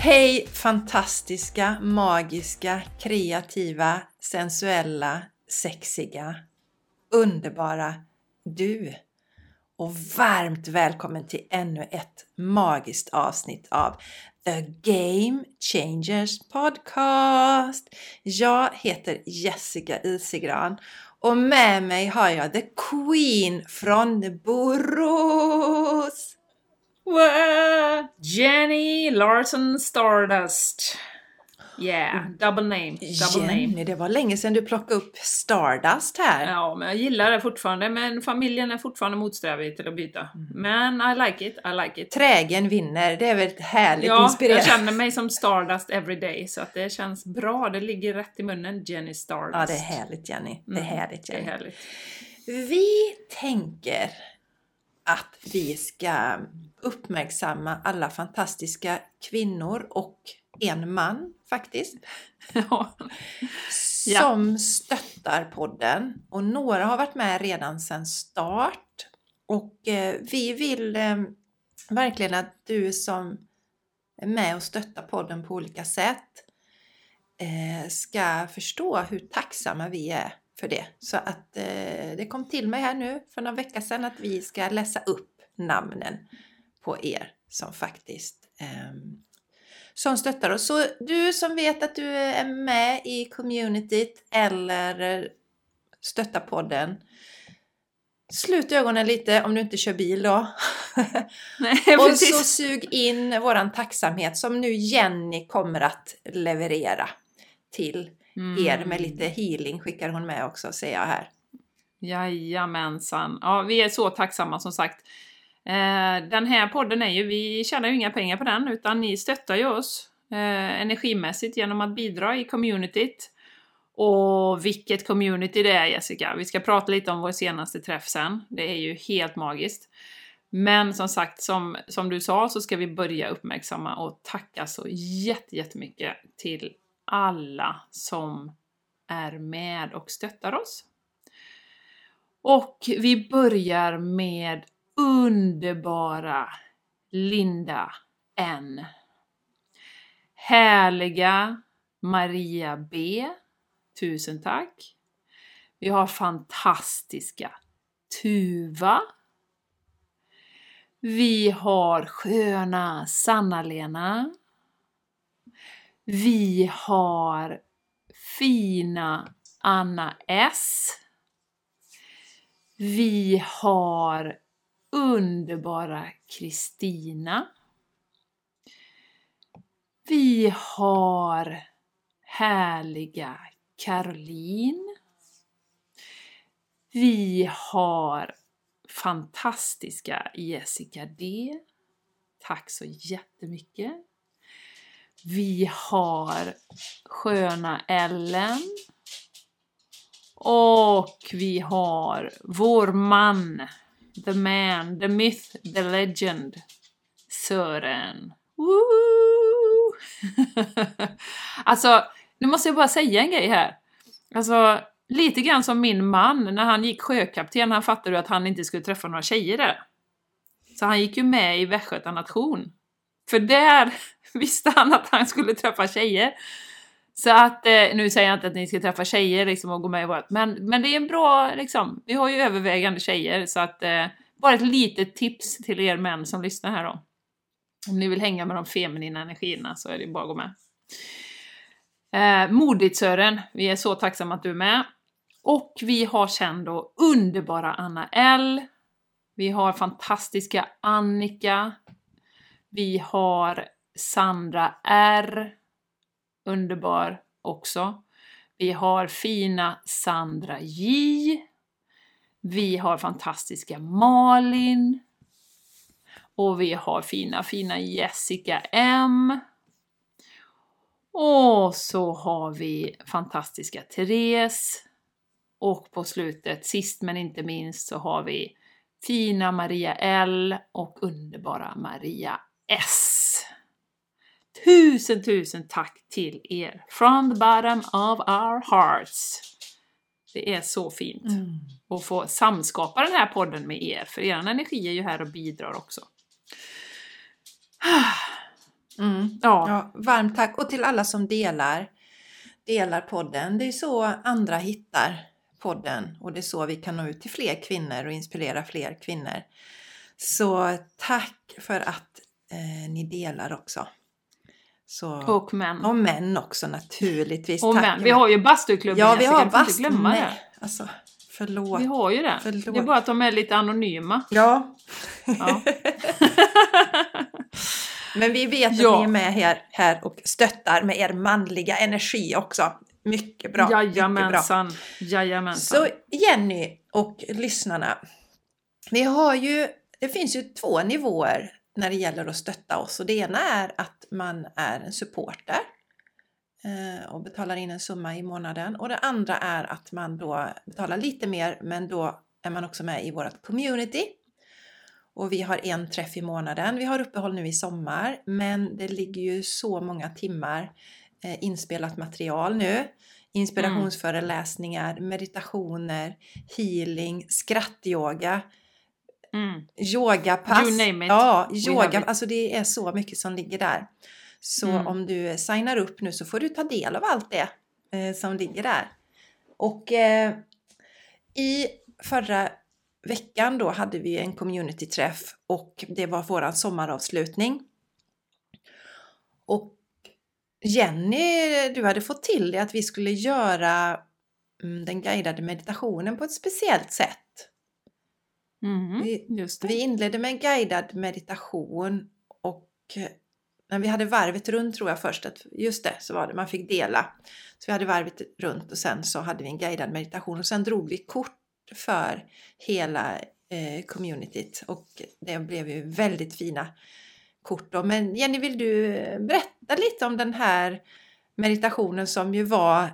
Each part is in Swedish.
Hej fantastiska, magiska, kreativa, sensuella, sexiga, underbara du! Och varmt välkommen till ännu ett magiskt avsnitt av The Game Changers Podcast! Jag heter Jessica Isigran och med mig har jag The Queen från Borås! Wow! Jenny Larson Stardust. Yeah, double name. Double Jenny, name. det var länge sedan du plockade upp Stardust här. Ja, men jag gillar det fortfarande, men familjen är fortfarande motsträvig till att byta. Men I like it, I like it. Trägen vinner, det är väl härligt Ja, inspirerande. jag känner mig som Stardust every day, så att det känns bra. Det ligger rätt i munnen, Jenny Stardust. Ja, det är härligt Jenny. Det är Mm, härligt Det är Jenny. härligt. Vi tänker att vi ska uppmärksamma alla fantastiska kvinnor och en man faktiskt, Ja. Ja. som stöttar podden. Och några har varit med redan sedan start. Och eh, vi vill eh, verkligen att du som är med och stöttar podden på olika sätt eh, ska förstå hur tacksamma vi är för det. Så att eh, det kom till mig här nu för några veckor sedan att vi ska läsa upp namnen på er som faktiskt ehm, som stöttar oss. Så du som vet att du är med i communityt eller eh, stöttar podden. Slut ögonen lite om du inte kör bil då. Nej, Och så sug in våran tacksamhet som nu Jenny kommer att leverera till er Mm. med lite healing skickar hon med också ser jag här. Jajamensan. Ja, vi är så tacksamma som sagt. Eh, den här podden är ju, vi tjänar ju inga pengar på den, utan ni stöttar ju oss eh, energimässigt genom att bidra i communityt. Och vilket community det är Jessica! Vi ska prata lite om vår senaste träff sen. Det är ju helt magiskt. Men som sagt, som, som du sa, så ska vi börja uppmärksamma och tacka så jätte- jättemycket till alla som är med och stöttar oss. Och vi börjar med underbara Linda N. Härliga Maria B. Tusen tack. Vi har fantastiska Tuva. Vi har sköna Sanna-Lena. Vi har fina Anna S. Vi har underbara Kristina. Vi har härliga Caroline. Vi har fantastiska Jessica D. Tack så jättemycket. Vi har sköna Ellen. Och vi har vår man, the man, the myth, the legend, Sören. Woo! alltså, nu måste jag bara säga en grej här. Alltså, lite grann som min man när han gick sjökapten, han fattade ju att han inte skulle träffa några tjejer där. Så han gick ju med i Västgöta nation. För där visste han att han skulle träffa tjejer. Så att, eh, nu säger jag inte att ni ska träffa tjejer liksom och gå med i vårt, men, men det är en bra, liksom, vi har ju övervägande tjejer så att, eh, bara ett litet tips till er män som lyssnar här då. Om ni vill hänga med de feminina energierna så är det bara att gå med. Eh, modigt Sören, vi är så tacksamma att du är med. Och vi har sen då underbara Anna L. Vi har fantastiska Annika. Vi har Sandra R. Underbar också. Vi har fina Sandra J. Vi har fantastiska Malin. Och vi har fina, fina Jessica M. Och så har vi fantastiska Therese. Och på slutet, sist men inte minst, så har vi fina Maria L och underbara Maria S. Tusen, tusen tack till er! From the bottom of our hearts. Det är så fint Mm. att få samskapa den här podden med er, för er energi är ju här och bidrar också. Mm. Ja, Ja, varmt tack. Och till alla som delar, delar podden. Det är så andra hittar podden och det är så vi kan nå ut till fler kvinnor och inspirera fler kvinnor. Så tack för att eh, ni delar också. Så, och män. och män också naturligtvis. Och tack. män. Vi har ju bastuklubben Ja, vi har får inte glömma Nej, det. alltså förlåt. Vi har ju det. Förlåt. Det är bara att de är lite anonyma. Ja, Ja. men vi vet att Ja. ni är med här, här och stöttar med er manliga energi också. Mycket bra. Mycket bra. Jajamensan. Jajamensan. Så Jenny och lyssnarna. Vi har ju, det finns ju två nivåer när det gäller att stötta oss och det ena är att man är en supporter eh, och betalar in en summa i månaden och det andra är att man då betalar lite mer men då är man också med i vårt community. Och vi har en träff i månaden. Vi har uppehåll nu i sommar men det ligger ju så många timmar eh, inspelat material nu. Inspirationsföreläsningar, meditationer, healing, skrattyoga, Mm. yogapass. You name it. Ja, yoga. Alltså det är så mycket som ligger där. Så Mm. om du signar upp nu så får du ta del av allt det eh, som ligger där. Och eh, i förra veckan då hade vi en communityträff och det var våran sommaravslutning. Och Jenny, du hade fått till det att vi skulle göra mm, den guidade meditationen på ett speciellt sätt. Mhm. Vi-. Vi inledde med en guidad meditation och eh, när vi hade varvet runt tror jag först att just det, så var det, man fick dela. Så vi hade varvet runt och sen så hade vi en guidad meditation och sen drog vi kort för hela eh, communityt och det blev ju väldigt fina kort då. Men Jenny, vill du eh, berätta lite om den här meditationen som ju var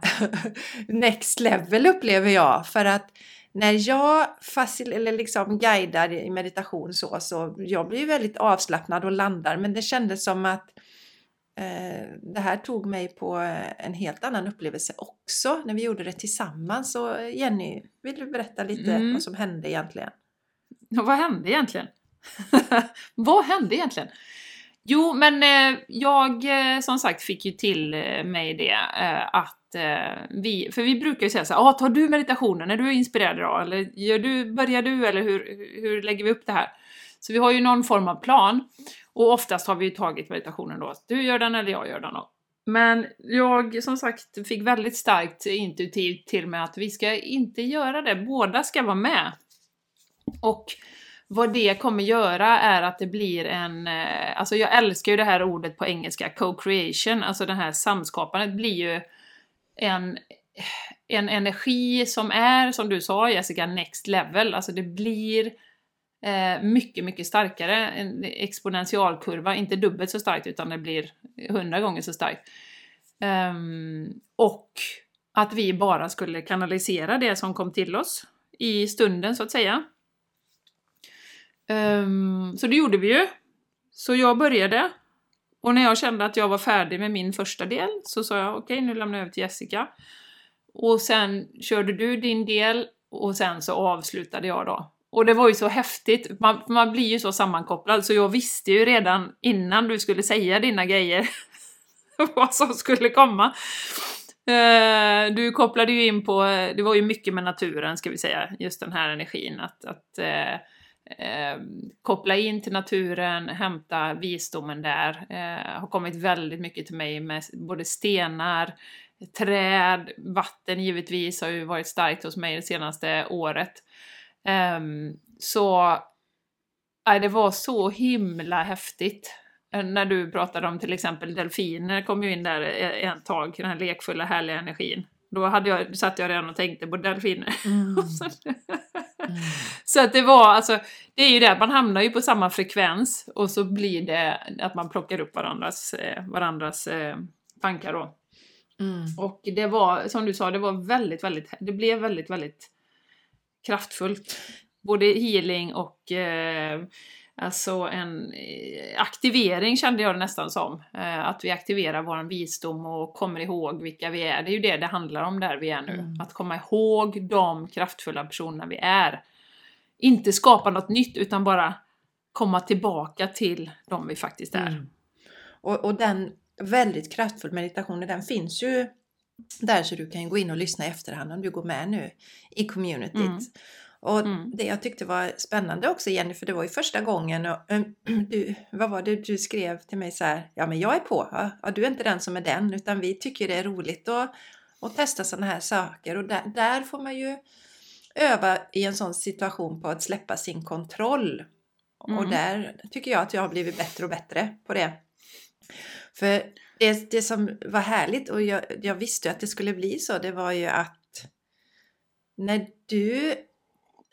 next level upplever jag för att när jag facil eller liksom guidar i meditation så, så jag blir väldigt avslappnad och landar men det kändes som att eh, det här tog mig på eh, en helt annan upplevelse också när vi gjorde det tillsammans. Så Jenny, vill du berätta lite Mm. vad som hände egentligen? Vad hände egentligen? vad hände egentligen? Jo, men eh, jag eh, som sagt fick ju till eh, mig det eh, att eh, vi, för vi brukar ju säga så här, ah, tar du meditationen när du är inspirerad idag? Eller gör du, börjar du? Eller hur, hur lägger vi upp det här? Så vi har ju någon form av plan. Och oftast har vi ju tagit meditationen då, du gör den eller jag gör den. Då. Men jag som sagt fick väldigt starkt intuitivt till mig att vi ska inte göra det, båda ska vara med. Och vad det kommer göra är att det blir en, eh, alltså jag älskar ju det här ordet på engelska, co-creation, alltså det här samskapandet blir ju en, en energi som är, som du sa Jessica, next level, alltså det blir eh, mycket, mycket starkare, en exponentialkurva, inte dubbelt så starkt utan det blir hundra gånger så starkt. Um, och att vi bara skulle kanalisera det som kom till oss i stunden så att säga. Um, så det gjorde vi ju. Så jag började. Och när jag kände att jag var färdig med min första del så sa jag okej, nu lämnar jag över till Jessica. Och sen körde du din del och sen så avslutade jag då. Och det var ju så häftigt, man, man blir ju så sammankopplad så jag visste ju redan innan du skulle säga dina grejer vad som skulle komma. Eh, du kopplade ju in på, eh, det var ju mycket med naturen ska vi säga, just den här energin att, att eh, eh, eh, koppla in till naturen, hämta visdomen där. Eh, har kommit väldigt mycket till mig med både stenar, träd, vatten givetvis har ju varit starkt hos mig det senaste året. Um, så nej, det var så himla häftigt. Eh, när du pratade om till exempel delfiner kom ju in där en tag, den här lekfulla härliga energin. Då hade jag, satt jag redan och tänkte på delfiner. Mm. mm. så att det var alltså, det är ju det, man hamnar ju på samma frekvens och så blir det att man plockar upp varandras, eh, varandras eh, tankar då. Mm. Och det var, som du sa, det var väldigt, väldigt, det blev väldigt, väldigt kraftfullt. Både healing och eh, alltså en eh, aktivering kände jag det nästan som. Eh, att vi aktiverar vår visdom och kommer ihåg vilka vi är. Det är ju det det handlar om där vi är nu. Mm. Att komma ihåg de kraftfulla personerna vi är. Inte skapa något nytt utan bara komma tillbaka till de vi faktiskt är. Mm. Och, och den väldigt kraftfull meditation, den finns ju där så du kan gå in och lyssna i efterhand om du går med nu i communityt. Mm. Och mm. det jag tyckte var spännande också Jenny, för det var ju första gången och, du, vad var det du skrev till mig så här, ja men jag är på, ja, du är inte den som är den utan vi tycker det är roligt att, att testa sådana här saker och där, där får man ju öva i en sån situation på att släppa sin kontroll. Mm. Och där tycker jag att jag har blivit bättre och bättre på det. För det, det som var härligt och jag, jag visste att det skulle bli så, det var ju att när du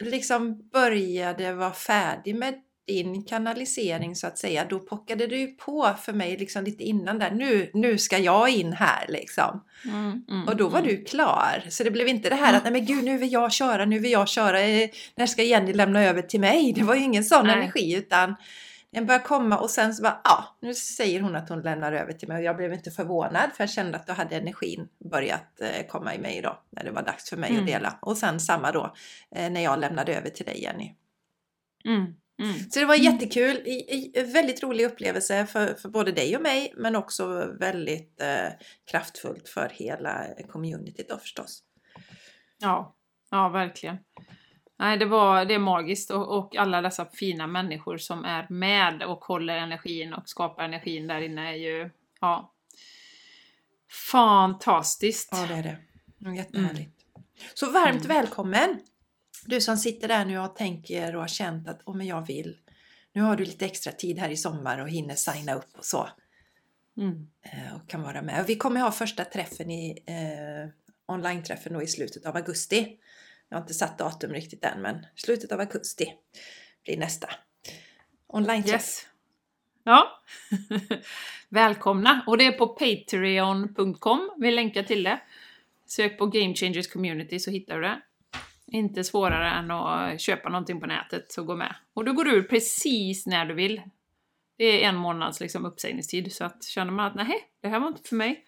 liksom började vara färdig med din kanalisering så att säga, då pockade du på för mig liksom lite innan där. Nu, nu ska jag in här liksom. Mm, mm, och då var mm. du klar. Så det blev inte det här mm. att nej men gud nu vill jag köra, nu vill jag köra, eh, när ska Jenny lämna över till mig? Det var ju ingen sån nej. energi utan den började komma och sen så bara, ja, nu säger hon att hon lämnar över till mig och jag blev inte förvånad för jag kände att då hade energin börjat eh, komma i mig då när det var dags för mig mm. att dela. Och sen samma då eh, när jag lämnade över till dig Jenny. Mm. Mm. Så det var mm. jättekul, i, i, väldigt rolig upplevelse för, för både dig och mig men också väldigt eh, kraftfullt för hela communityt då förstås. Ja, ja verkligen. Nej, det, var, det är magiskt och, och, alla dessa fina människor som är med och håller energin och skapar energin där inne är ju, ja, fantastiskt. Ja, det är det. Jättehärligt. Mm. Så varmt mm. välkommen! Du som sitter där nu och tänker och har känt att oh, men jag vill. Nu har du lite extra tid här i sommar och hinner signa upp och så. Mm. Eh, och kan vara med. Vi kommer ha första träffen i eh, online-träffen då i slutet av augusti. Jag har inte satt datum riktigt än men slutet av augusti blir nästa online -träff. Yes. Ja, välkomna! Och det är på patreon.com, vi länkar till det. Sök på Game Changers Community så hittar du det. Inte svårare än att köpa någonting på nätet, så gå med. Och du går ur precis när du vill. Det är en månads liksom, uppsägningstid, så att känner man att nej, det här var inte för mig,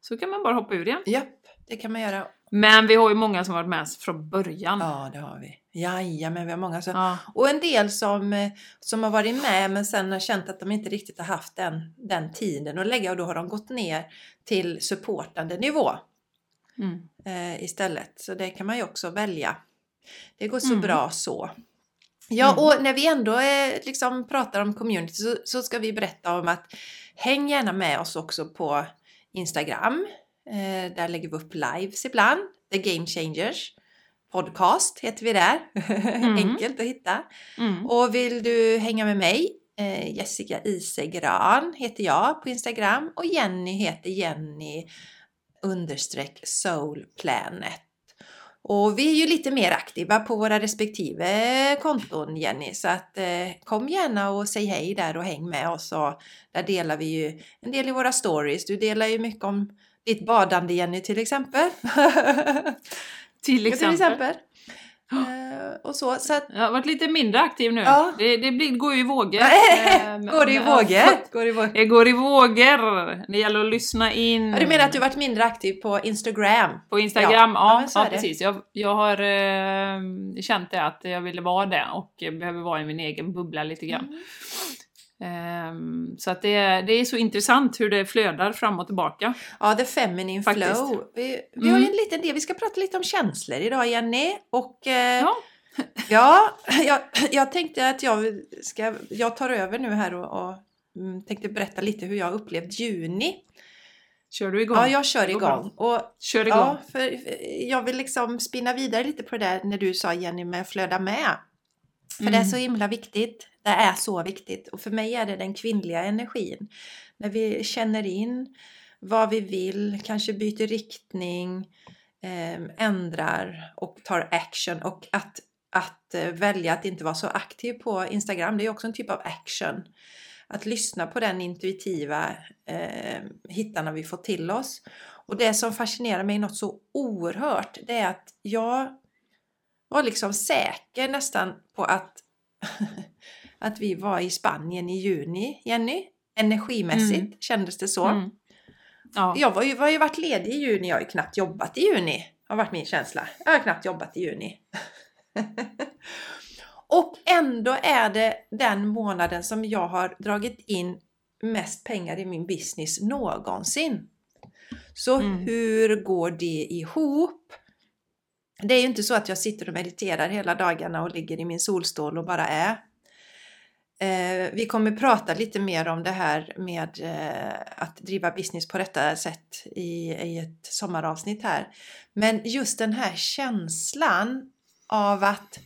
så kan man bara hoppa ur igen. Japp, det kan man göra. Men vi har ju många som varit med från början. Ja, det har vi. Jajamän, vi har många som... Ja. Och en del som, eh, som har varit med men sen har känt att de inte riktigt har haft den, den tiden att lägga och då har de gått ner till supportande nivå mm. eh, istället. Så det kan man ju också välja. Det går så mm. bra så. Ja, mm. och när vi ändå eh, liksom pratar om community så, så ska vi berätta om att häng gärna med oss också på Instagram Eh, där lägger vi upp lives ibland. The Game Changers podcast heter vi där. Mm. Enkelt att hitta. Mm. Och vill du hänga med mig? Eh, Jessica Isegran heter jag på Instagram och Jenny heter Jenny understreck soulplanet. Och vi är ju lite mer aktiva på våra respektive konton Jenny så att eh, kom gärna och säg hej där och häng med oss och där delar vi ju en del i våra stories. Du delar ju mycket om ditt badande Jenny till exempel. till exempel. till exempel. Uh, och så, så att, jag har varit lite mindre aktiv nu. Ja. Det, det blir, går ju i vågor. går det i vågor? Går i vågor? Det går i vågor. Det gäller att lyssna in. Ja, du menar att du varit mindre aktiv på Instagram? På Instagram, ja. ja, ja precis. Jag, jag har uh, känt det att jag ville vara det och behöver vara i min egen bubbla lite grann. Mm. Um, så att det, det är så intressant hur det flödar fram och tillbaka. Ja, the feminine Faktiskt. flow. Vi, vi mm. har ju en liten del, vi ska prata lite om känslor idag Jenny. Och eh, ja, ja jag, jag, tänkte att jag, ska, jag tar över nu här och, och mm, tänkte berätta lite hur jag upplevt juni Kör du igång? Ja, jag kör igång. Och, Kör igång. ja, för jag vill liksom spinna vidare lite på det där när du sa Jenny med flöda med. För det är Mm. så himla viktigt. Det är så viktigt. Och för mig är det den kvinnliga energin. När vi känner in vad vi vill, kanske byter riktning, ehm, ändrar och tar action. Och att, att eh, välja att inte vara så aktiv på Instagram, det är också en typ av action. Att lyssna på den intuitiva eh, hittarna vi får till oss. Och det som fascinerar mig något så oerhört, det är att jag var liksom säker nästan på att, att vi var i Spanien i juni, Jenny. Energimässigt Mm. kändes det så. Mm. Ja. Jag var ju, var ju varit ledig i juni, jag har ju knappt jobbat i juni. Har varit min känsla. Jag har knappt jobbat i juni. Och ändå är det den månaden som jag har dragit in mest pengar i min business någonsin. Så Mm. hur går det ihop? Det är ju inte så att jag sitter och mediterar hela dagarna och ligger i min solstol och bara är. Eh, vi kommer prata lite mer om det här med eh, att driva business på detta sätt i, i ett sommaravsnitt här. Men just den här känslan av att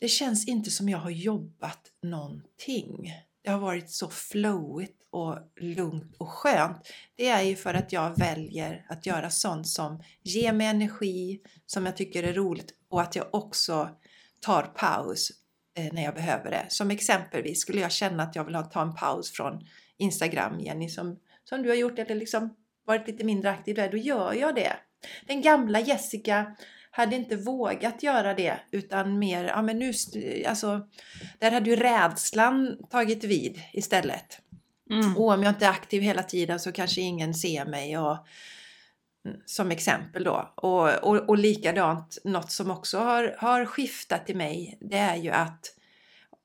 det känns inte som jag har jobbat någonting. Det har varit så flowigt och lugnt och skönt. Det är ju för att jag väljer att göra sånt som ger mig energi, som jag tycker är roligt och att jag också tar paus när jag behöver det. Som exempelvis skulle jag känna att jag vill ha, ta en paus från Instagram, Jenny, som, som du har gjort eller liksom varit lite mindre aktiv där, då gör jag det. Den gamla Jessica hade inte vågat göra det utan mer, ja men nu, alltså, där hade ju rädslan tagit vid istället. Mm. Och om jag inte är aktiv hela tiden så kanske ingen ser mig och som exempel då. Och, och, och likadant, något som också har, har skiftat i mig, det är ju att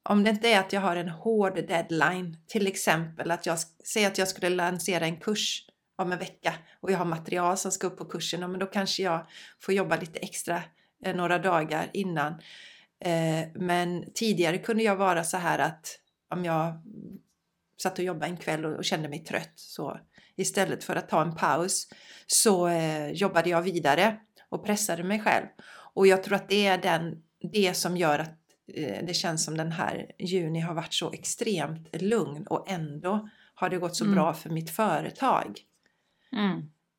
om det inte är att jag har en hård deadline, till exempel att jag säger att jag skulle lansera en kurs om en vecka och jag har material som ska upp på kursen, ja, men då kanske jag får jobba lite extra eh, några dagar innan. Eh, men tidigare kunde jag vara så här att om jag satt och jobbade en kväll och, och kände mig trött så istället för att ta en paus så eh, jobbade jag vidare och pressade mig själv. Och jag tror att det är den, det som gör att eh, det känns som den här juni har varit så extremt lugn och ändå har det gått så Mm. bra för mitt företag. Mm.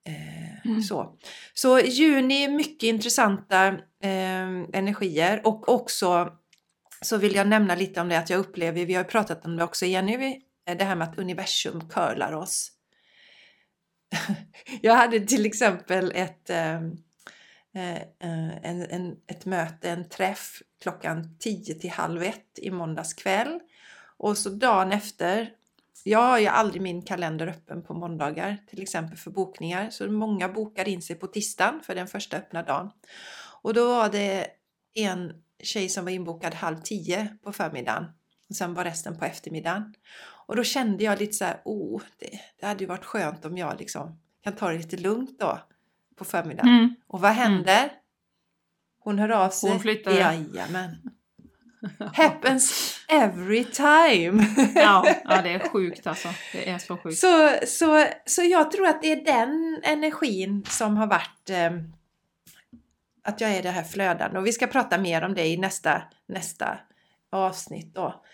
Eh, Mm. så. så juni, mycket intressanta eh, energier och också så vill jag nämna lite om det att jag upplever, vi har pratat om det också Jenny, vi- det här med att universum curlar oss. jag hade till exempel ett, ehm, eh, eh, en, en, ett möte, en träff klockan 10 till halv ett i måndags kväll. Och så dagen efter, jag har ju aldrig min kalender öppen på måndagar, till exempel för bokningar. Så många bokar in sig på tisdagen för den första öppna dagen. Och då var det en tjej som var inbokad halv tio på förmiddagen. Och sen var resten på eftermiddagen. Och då kände jag lite så här, oh, det, det hade ju varit skönt om jag liksom kan ta det lite lugnt då på förmiddagen. Mm. Och vad händer? Hon hör av sig. Hon flyttar. Jajamän. Happens every time. Ja, ja, det är sjukt alltså. Det är så sjukt. Så, så, så jag tror att det är den energin som har varit eh, att jag är det här flödande. Och vi ska prata mer om det i nästa, nästa avsnitt då.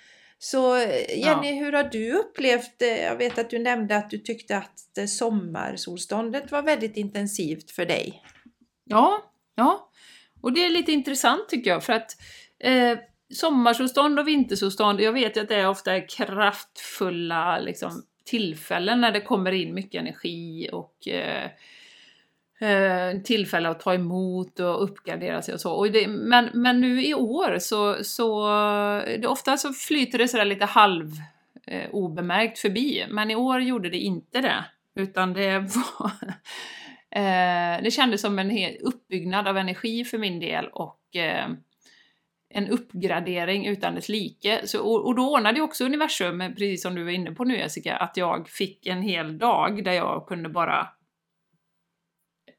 Så eh, Jenny, hur har du upplevt, eh, jag vet att du nämnde att du tyckte att eh, sommarsolståndet var väldigt intensivt för dig. Ja, ja. Och det är lite intressant tycker jag för att eh, sommarsolstånd och vintersolstånd, jag vet ju att det ofta är kraftfulla liksom, tillfällen när det kommer in mycket energi och eh, eh, tillfälle att ta emot och uppgradera sig och så. Och det, men, men nu i år så, så det, ofta så flyter det sådär lite halv eh, obemärkt förbi, men i år gjorde det inte det. Utan det var... eh, det kändes som en hel uppbyggnad av energi för min del och eh, en uppgradering utan dess like. Så, och, och då ordnade ju också universum, precis som du var inne på nu Jessica, att jag fick en hel dag där jag kunde bara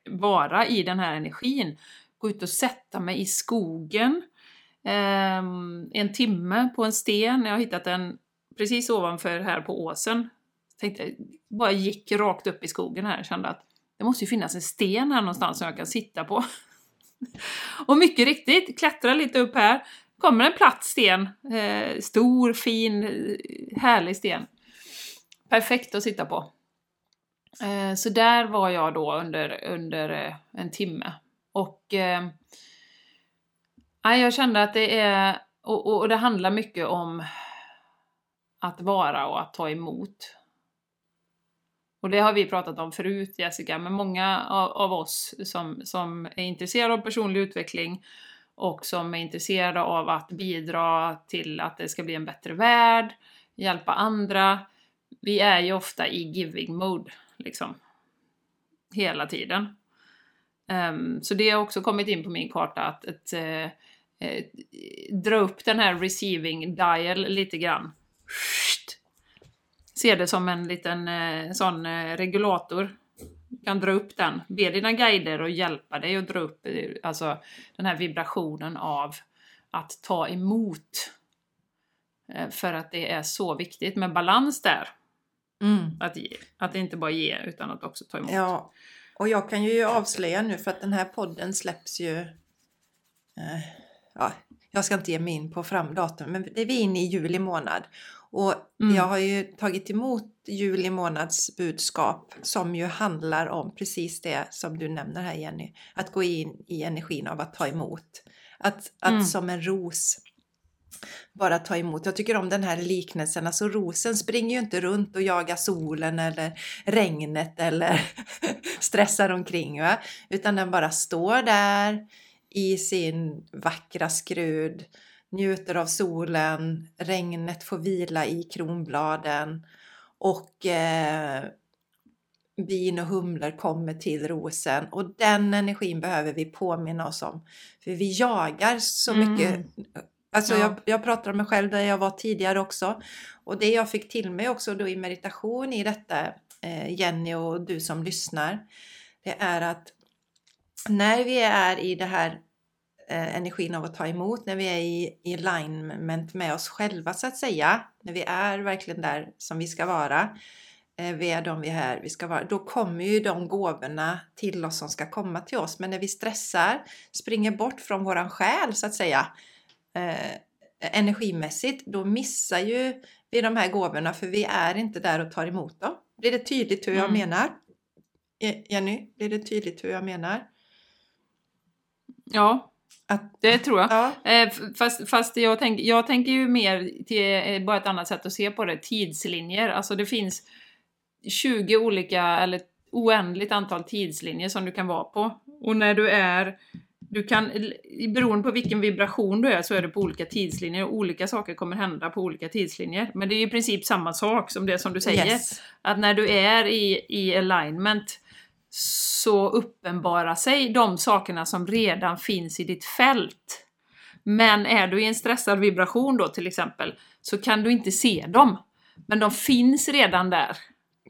vara i den här energin. Gå ut och sätta mig i skogen eh, en timme på en sten. Jag har hittat den precis ovanför här på åsen. tänkte, bara gick rakt upp i skogen här och kände att det måste ju finnas en sten här någonstans som jag kan sitta på. och mycket riktigt, klättra lite upp här, kommer en platt sten, eh, stor, fin, eh, härlig sten. Perfekt att sitta på. Eh, så där var jag då under, under eh, en timme. Och eh, jag kände att det är, och, och det handlar mycket om att vara och att ta emot. Och det har vi pratat om förut Jessica, men många av, av, oss som, som är intresserade av personlig utveckling och som är intresserade av att bidra till att det ska bli en bättre värld, hjälpa andra. Vi är ju ofta i giving mode, liksom. Hela tiden. Um, så det har också kommit in på min karta att, att uh, eh, uh, eh, dra upp den här receiving dial lite grann. Se det som en liten uh, sån regulator. Du kan dra upp den. Be dina guider att hjälpa dig att dra upp alltså, den här vibrationen av att ta emot. För att det är så viktigt med balans där. Mm. Att, ge. att inte bara ge utan att också ta emot. Ja, och jag kan ju avslöja nu för att den här podden släpps ju... Eh, ja, jag ska inte ge mig in på framdatum men det är vi inne i juli månad. Och mm. jag har ju tagit emot juli månads budskap som ju handlar om precis det som du nämner här Jenny. Att gå in i energin av att ta emot. Att, att mm. som en ros bara ta emot. Jag tycker om den här liknelsen. Alltså rosen springer ju inte runt och jagar solen eller regnet eller stressar omkring. Va? Utan den bara står där i sin vackra skrud, njuter av solen, regnet får vila i kronbladen och eh, bin och humlor kommer till rosen och den energin behöver vi påminna oss om. För vi jagar så mycket mm. Alltså ja. jag, jag pratar om mig själv där jag var tidigare också. Och det jag fick till mig också då i meditation i detta, eh, Jenny och du som lyssnar, det är att när vi är i det här eh, energin av att ta emot, när vi är i, i alignment med oss själva så att säga, när vi är verkligen där som vi ska vara, eh, vi är de vi är, vi ska vara, då kommer ju de gåvorna till oss som ska komma till oss. Men när vi stressar, springer bort från våran själ så att säga, eh, energimässigt, då missar ju vi de här gåvorna för vi är inte där och tar emot dem. Blir det tydligt hur jag mm. menar? Jenny, blir det tydligt hur jag menar? Ja, att, det tror jag. Ja. Eh, fast, fast jag, tänk, jag tänker ju mer till eh, bara ett annat sätt att se på det, tidslinjer. Alltså det finns 20 olika, eller oändligt antal tidslinjer som du kan vara på. Och när du är du kan, beroende på vilken vibration du är så är det på olika tidslinjer och olika saker kommer hända på olika tidslinjer. Men det är i princip samma sak som det som du säger. Yes. Att när du är i, i alignment så uppenbarar sig de sakerna som redan finns i ditt fält. Men är du i en stressad vibration då till exempel så kan du inte se dem. Men de finns redan där.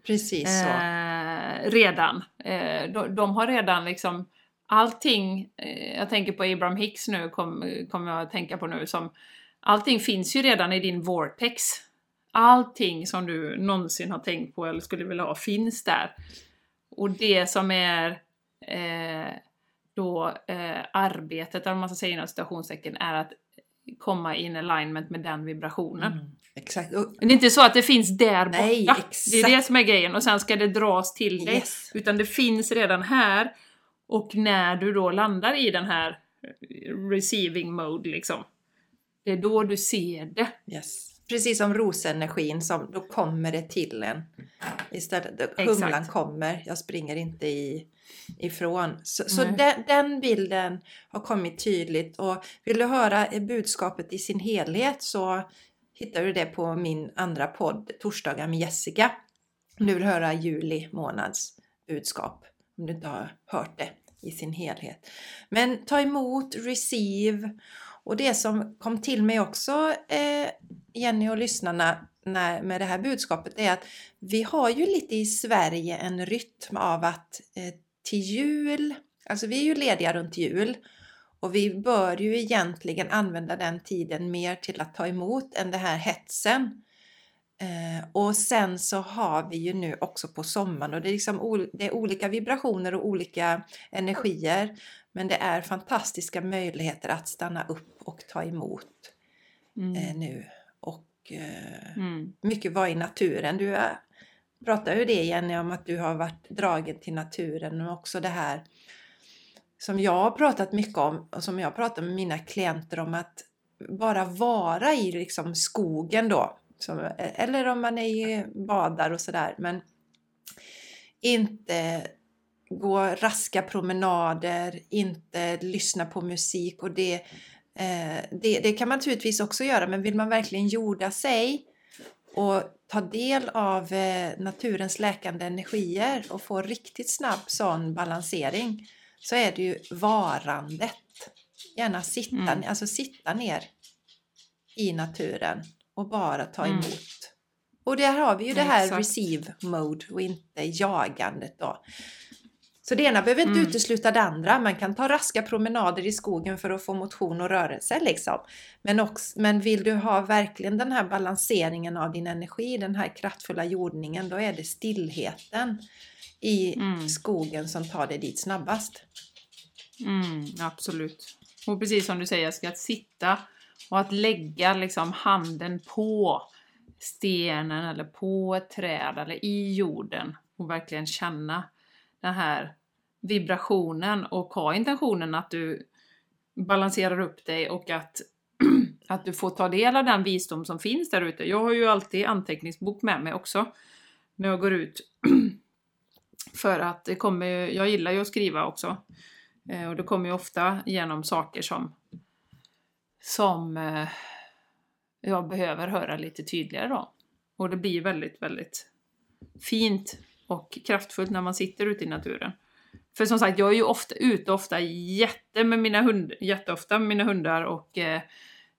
Precis så. Eh, redan. Eh, de, de, har redan liksom allting, eh, jag tänker på Abraham Hicks nu, kommer kom jag att tänka på nu, som allting finns ju redan i din vortex. Allting som du någonsin har tänkt på eller skulle vilja ha finns där. Och det som är eh, då eh, arbetet, om man ska säga inom citationstecken, är att komma in alignment med den vibrationen. Mm, exakt. Men det är inte så att det finns där borta. Nej, det är det som är grejen och sen ska det dras till dig. Yes. Utan det finns redan här och när du då landar i den här receiving mode liksom, det är då du ser det. Yes. Precis som rosenergin, som, då kommer det till en. Istället, humlan kommer, jag springer inte i, ifrån. Så, så den, den, bilden har kommit tydligt och vill du höra budskapet i sin helhet så hittar du det på min andra podd Torsdagar med Jessica. Om du vill höra juli månads budskap om du inte har hört det i sin helhet. Men ta emot, receive och det som kom till mig också eh, Jenny och lyssnarna när, med det här budskapet är att vi har ju lite i Sverige en rytm av att eh, till jul, alltså vi är ju lediga runt jul och vi bör ju egentligen använda den tiden mer till att ta emot än det här hetsen Eh, och sen så har vi ju nu också på sommaren och det är, liksom det är olika vibrationer och olika energier. Men det är fantastiska möjligheter att stanna upp och ta emot mm. eh, nu. Och eh, mm. mycket vara i naturen. Du är, pratar ju det Jenny om att du har varit dragen till naturen och också det här som jag har pratat mycket om och som jag pratar med mina klienter om att bara vara i liksom skogen då. Som, eller om man är i badar och sådär. Men inte gå raska promenader, inte lyssna på musik och det, eh, det, det, kan man naturligtvis också göra men vill man verkligen jorda sig och ta del av eh, naturens läkande energier och få riktigt snabb sån balansering så är det ju varandet. Gärna sitta, mm. alltså sitta ner i naturen och bara ta mm. emot. Mm. Och där har vi ju det här Exakt. receive mode och inte jagandet då. Så det ena behöver inte mm. utesluta det andra. Man kan ta raska promenader i skogen för att få motion och rörelse liksom. Men, också, men vill du ha verkligen den här balanseringen av din energi, den här kraftfulla jordningen, då är det stillheten i mm. skogen som tar dig dit snabbast. Mm, absolut. Och precis som du säger, jag ska sitta och att lägga liksom handen på stenen eller på ett träd eller i jorden och verkligen känna den här vibrationen och ha intentionen att du balanserar upp dig och att, att du får ta del av den visdom som finns där ute. Jag har ju alltid anteckningsbok med mig också när jag går ut. För att det kommer jag gillar ju att skriva också. Eh, och det kommer ju ofta genom saker som som eh, jag behöver höra lite tydligare då. Och det blir väldigt, väldigt fint och kraftfullt när man sitter ute i naturen. För som sagt, jag är ju ofta ute ofta jätte med mina hund, jätteofta med mina hundar och eh,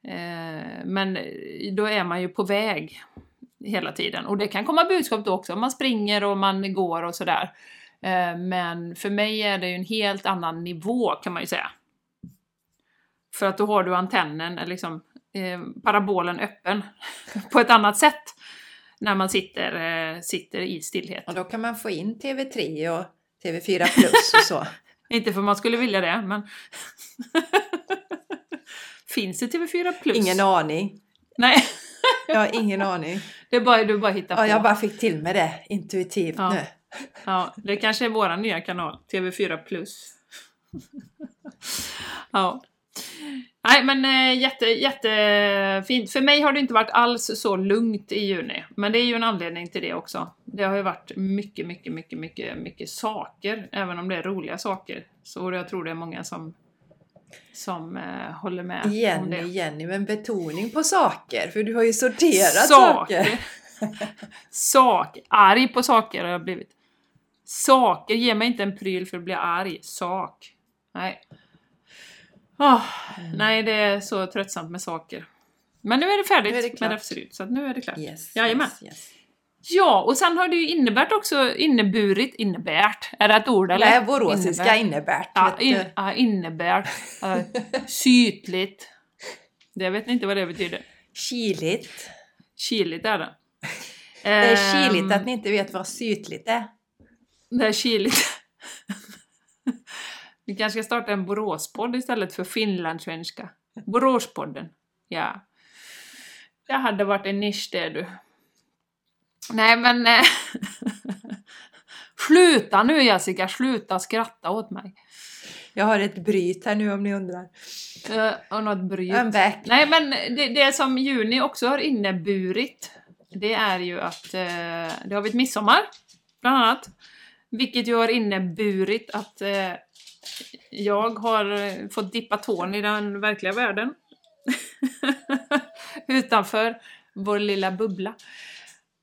eh, men då är man ju på väg hela tiden. Och det kan komma budskap då också, man springer och man går och sådär. Eh, men för mig är det ju en helt annan nivå kan man ju säga. För att då har du antennen, eller liksom eh, parabolen öppen på ett annat sätt när man sitter, eh, sitter i stillhet. Och då kan man få in TV3 och TV4 Plus och så. Inte för man skulle vilja det, men... Finns det TV4 Plus? Ingen aning. Nej. jag har ingen aning. Det är bara, du bara hittar på. Ja, jag bara fick till med det intuitivt ja. nu. Ja, det kanske är vår nya kanal, TV4 Plus. ja. Nej men äh, jätte, jättefint. För mig har det inte varit alls så lugnt i juni. Men det är ju en anledning till det också. Det har ju varit mycket, mycket, mycket, mycket, mycket saker. Även om det är roliga saker. Så jag tror det är många som, som äh, håller med Jenny, om det. Jenny, men betoning på saker. För du har ju sorterat saker. Saker. Sak. Arg på saker har jag blivit. Saker, ge mig inte en pryl för att bli arg. Sak. Nej. Oh. Nej, det är så tröttsamt med saker. Men nu är det färdigt är det med Räfseryd, så nu är det klart. Yes, Jajamän. Yes, yes. Ja, och sen har det ju innebärt också, inneburit, innebärt, är det ett ord eller? Nej, boråsiska innebärt. Ja, in, ja innebärt. Uh, sytligt. Det vet inte vad det betyder. Kiligt. Kiligt är det. Det är kiligt att ehm. ni inte vet vad sytligt är. Det är kiligt. Vi kanske ska starta en Boråspodd istället för finlandssvenska. Boråspodden. Ja. Det hade varit en nisch det du. Nej men... Eh, sluta nu Jessica, sluta skratta åt mig. Jag har ett bryt här nu om ni undrar. Uh, och något bryt. I'm back. Nej men det, det som juni också har inneburit, det är ju att uh, det har varit midsommar, bland annat. Vilket ju har inneburit att uh, jag har eh, fått dippa tån i den verkliga världen. Utanför vår lilla bubbla.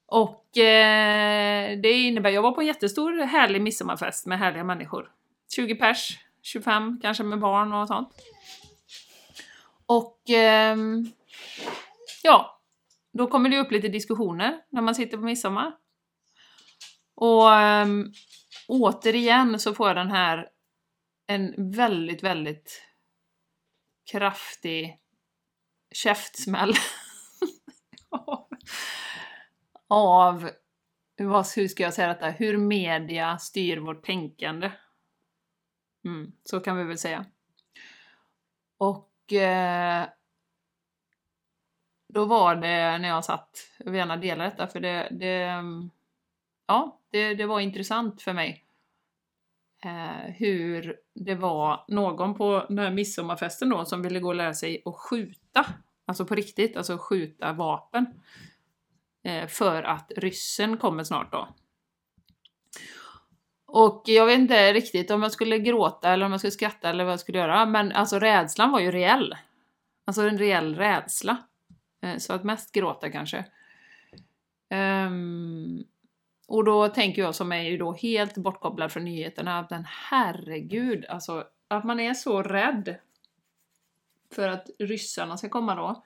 Och eh, det innebär, jag var på en jättestor härlig midsommarfest med härliga människor. 20 pers, 25 kanske med barn och sånt. Och eh, ja, då kommer det upp lite diskussioner när man sitter på midsommar. Och eh, återigen så får jag den här en väldigt, väldigt kraftig käftsmäll av, hur ska jag säga detta, hur media styr vårt tänkande. Mm, så kan vi väl säga. Och eh, då var det när jag satt, jag vill gärna dela detta för det, det mm, ja, det, det var intressant för mig. Eh, hur det var någon på den här midsommarfesten då som ville gå och lära sig att skjuta. Alltså på riktigt, alltså skjuta vapen. Eh, för att ryssen kommer snart då. Och jag vet inte riktigt om jag skulle gråta eller om jag skulle skratta eller vad jag skulle göra, men alltså rädslan var ju reell. Alltså en reell rädsla. Eh, så att mest gråta kanske. Um, och då tänker jag som är ju då helt bortkopplad från nyheterna, att men herregud, alltså att man är så rädd för att ryssarna ska komma då.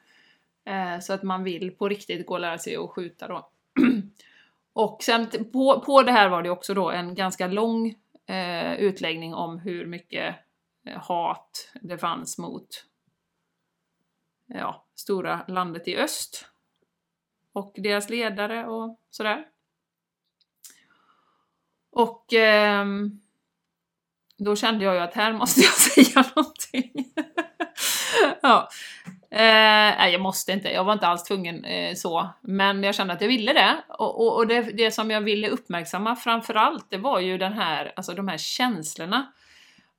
Eh, så att man vill på riktigt gå och lära sig att skjuta då. och sen på, på det här var det också då en ganska lång eh, utläggning om hur mycket eh, hat det fanns mot ja, stora landet i öst. Och deras ledare och sådär. Och eh, då kände jag ju att här måste jag säga någonting. ja. Eh, nej, jag måste inte. Jag var inte alls tvungen eh, så. Men jag kände att jag ville det. Och, och, och det, det, som jag ville uppmärksamma framförallt, det var ju den här, alltså de här känslorna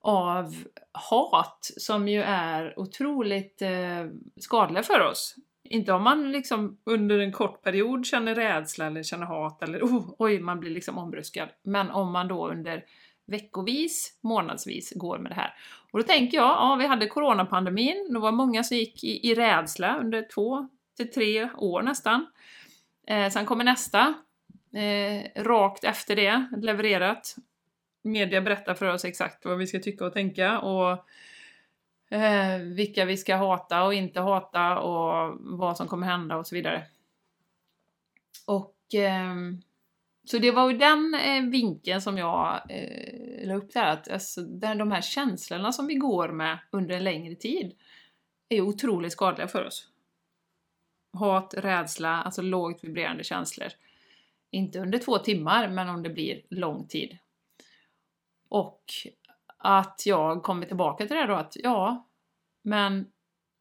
av hat som ju är otroligt eh, skadliga för oss. Inte om man liksom under en kort period känner rädsla eller känner hat eller oh, oj, man blir liksom ombruskad. Men om man då under veckovis, månadsvis går med det här. Och då tänker jag, ja vi hade coronapandemin, det var många som gick i, i rädsla under två till tre år nästan. Eh, sen kommer nästa, eh, rakt efter det, levererat. Media berättar för oss exakt vad vi ska tycka och tänka och eh, vilka vi ska hata och inte hata och vad som kommer hända och så vidare. Och eh, så det var ju den eh, vinkeln som jag eh, la upp där, att alltså, de här känslorna som vi går med under en längre tid är otroligt skadliga för oss. Hat, rädsla, alltså lågt vibrerande känslor. Inte under två timmar, men om det blir lång tid. Och att jag kommer tillbaka till det då att ja, men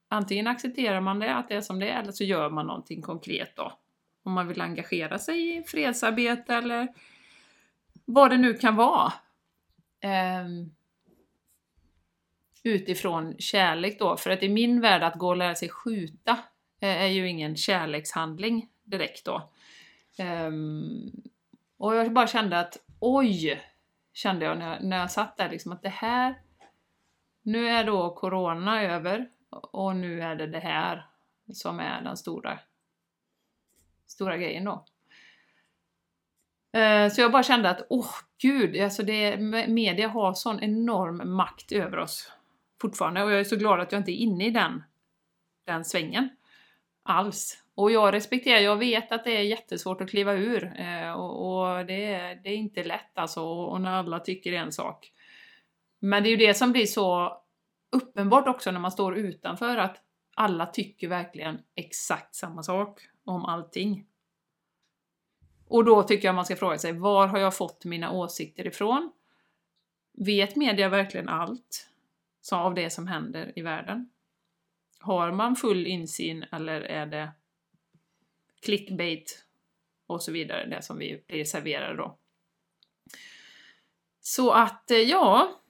antingen accepterar man det, att det är som det är, eller så gör man någonting konkret då. Om man vill engagera sig i fredsarbete eller vad det nu kan vara. Um, utifrån kärlek då, för att i min värld att gå och lära sig skjuta eh, är ju ingen kärlekshandling direkt då. Um, och jag bara kände att oj, kände jag när, när jag satt där liksom att det här, nu är då corona över och nu är det det här som är den stora, stora grejen då. Eh, så jag bara kände att, åh oh, gud, alltså det, media har sån enorm makt över oss fortfarande och jag är så glad att jag inte är inne i den, den svängen alls. Och jag respekterar, jag vet att det är jättesvårt att kliva ur eh, och, och det, det, är inte lätt alltså och när alla tycker en sak. Men det är ju det som blir så uppenbart också när man står utanför att alla tycker verkligen exakt samma sak om allting. Och då tycker jag man ska fråga sig, var har jag fått mina åsikter ifrån? Vet media verkligen allt av det som händer i världen? Har man full insyn eller är det clickbait och så vidare, det som vi blir serverade då. Så att eh, ja,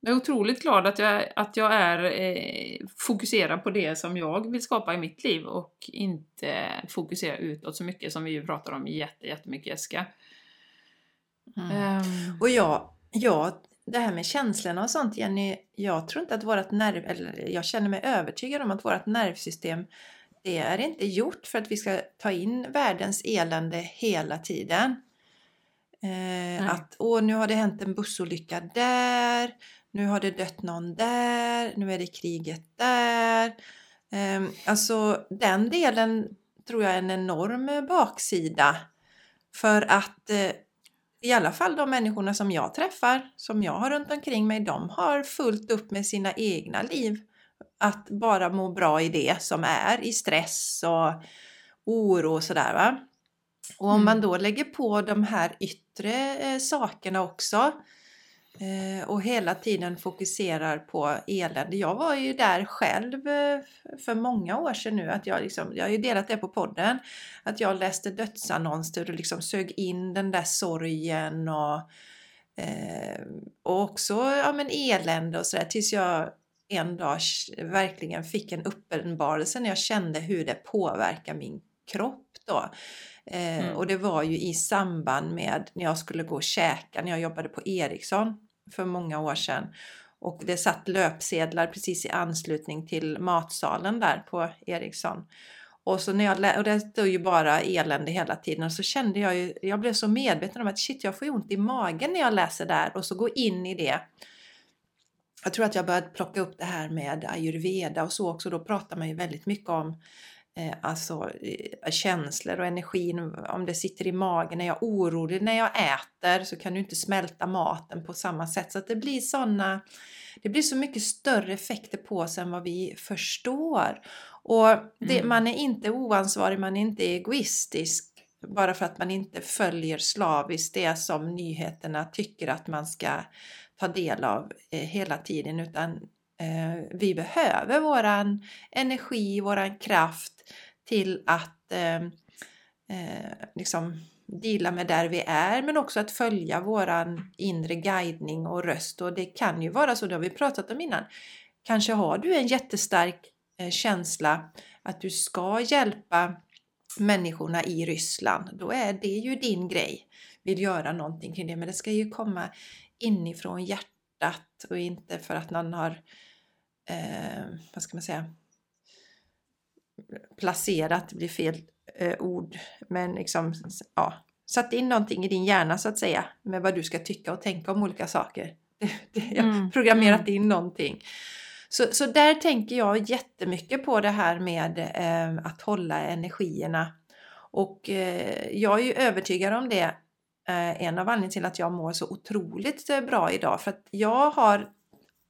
jag är otroligt glad att jag, att jag är eh, fokuserad på det som jag vill skapa i mitt liv och inte fokusera utåt så mycket som vi pratar om jätte, jättemycket Jessica. Mm. Um. Och jag, ja, det här med känslorna och sånt Jenny, jag tror inte att vårt nerv, eller jag känner mig övertygad om att vårt nervsystem det är inte gjort för att vi ska ta in världens elände hela tiden. Eh, att åh, nu har det hänt en bussolycka där, nu har det dött någon där, nu är det kriget där. Eh, alltså den delen tror jag är en enorm baksida. För att eh, i alla fall de människorna som jag träffar, som jag har runt omkring mig, de har fullt upp med sina egna liv att bara må bra i det som är, i stress och oro och sådär. Va? Och om man då lägger på de här yttre eh, sakerna också eh, och hela tiden fokuserar på elände. Jag var ju där själv eh, för många år sedan nu, att jag, liksom, jag har ju delat det på podden, att jag läste dödsannonser och liksom sög in den där sorgen och, eh, och också ja, men elände och sådär tills jag en dag verkligen fick en uppenbarelse när jag kände hur det påverkar min kropp då. Eh, mm. Och det var ju i samband med när jag skulle gå och käka när jag jobbade på Ericsson för många år sedan. Och det satt löpsedlar precis i anslutning till matsalen där på Ericsson. Och, så när jag, och det stod ju bara elände hela tiden och så kände jag ju, jag blev så medveten om att shit jag får ju ont i magen när jag läser där och så gå in i det. Jag tror att jag började plocka upp det här med ayurveda och så också. Då pratar man ju väldigt mycket om eh, alltså eh, känslor och energin, om det sitter i magen, när jag är orolig när jag äter så kan du inte smälta maten på samma sätt. Så att det blir sådana, det blir så mycket större effekter på oss än vad vi förstår. Och det, mm. man är inte oansvarig, man är inte egoistisk bara för att man inte följer slaviskt det som nyheterna tycker att man ska ta del av eh, hela tiden utan eh, vi behöver våran energi, våran kraft till att eh, liksom deala med där vi är men också att följa våran inre guidning och röst och det kan ju vara så, det har vi pratat om innan. Kanske har du en jättestark känsla att du ska hjälpa människorna i Ryssland. Då är det ju din grej. Vill göra någonting kring det men det ska ju komma inifrån hjärtat och inte för att någon har eh, vad ska man säga placerat, det blir fel eh, ord, men liksom ja, satt in någonting i din hjärna så att säga med vad du ska tycka och tänka om olika saker. Jag har mm. programmerat mm. in någonting. Så, så där tänker jag jättemycket på det här med eh, att hålla energierna. Och eh, jag är ju övertygad om det. Eh, en av anledningarna till att jag mår så otroligt eh, bra idag. För att jag har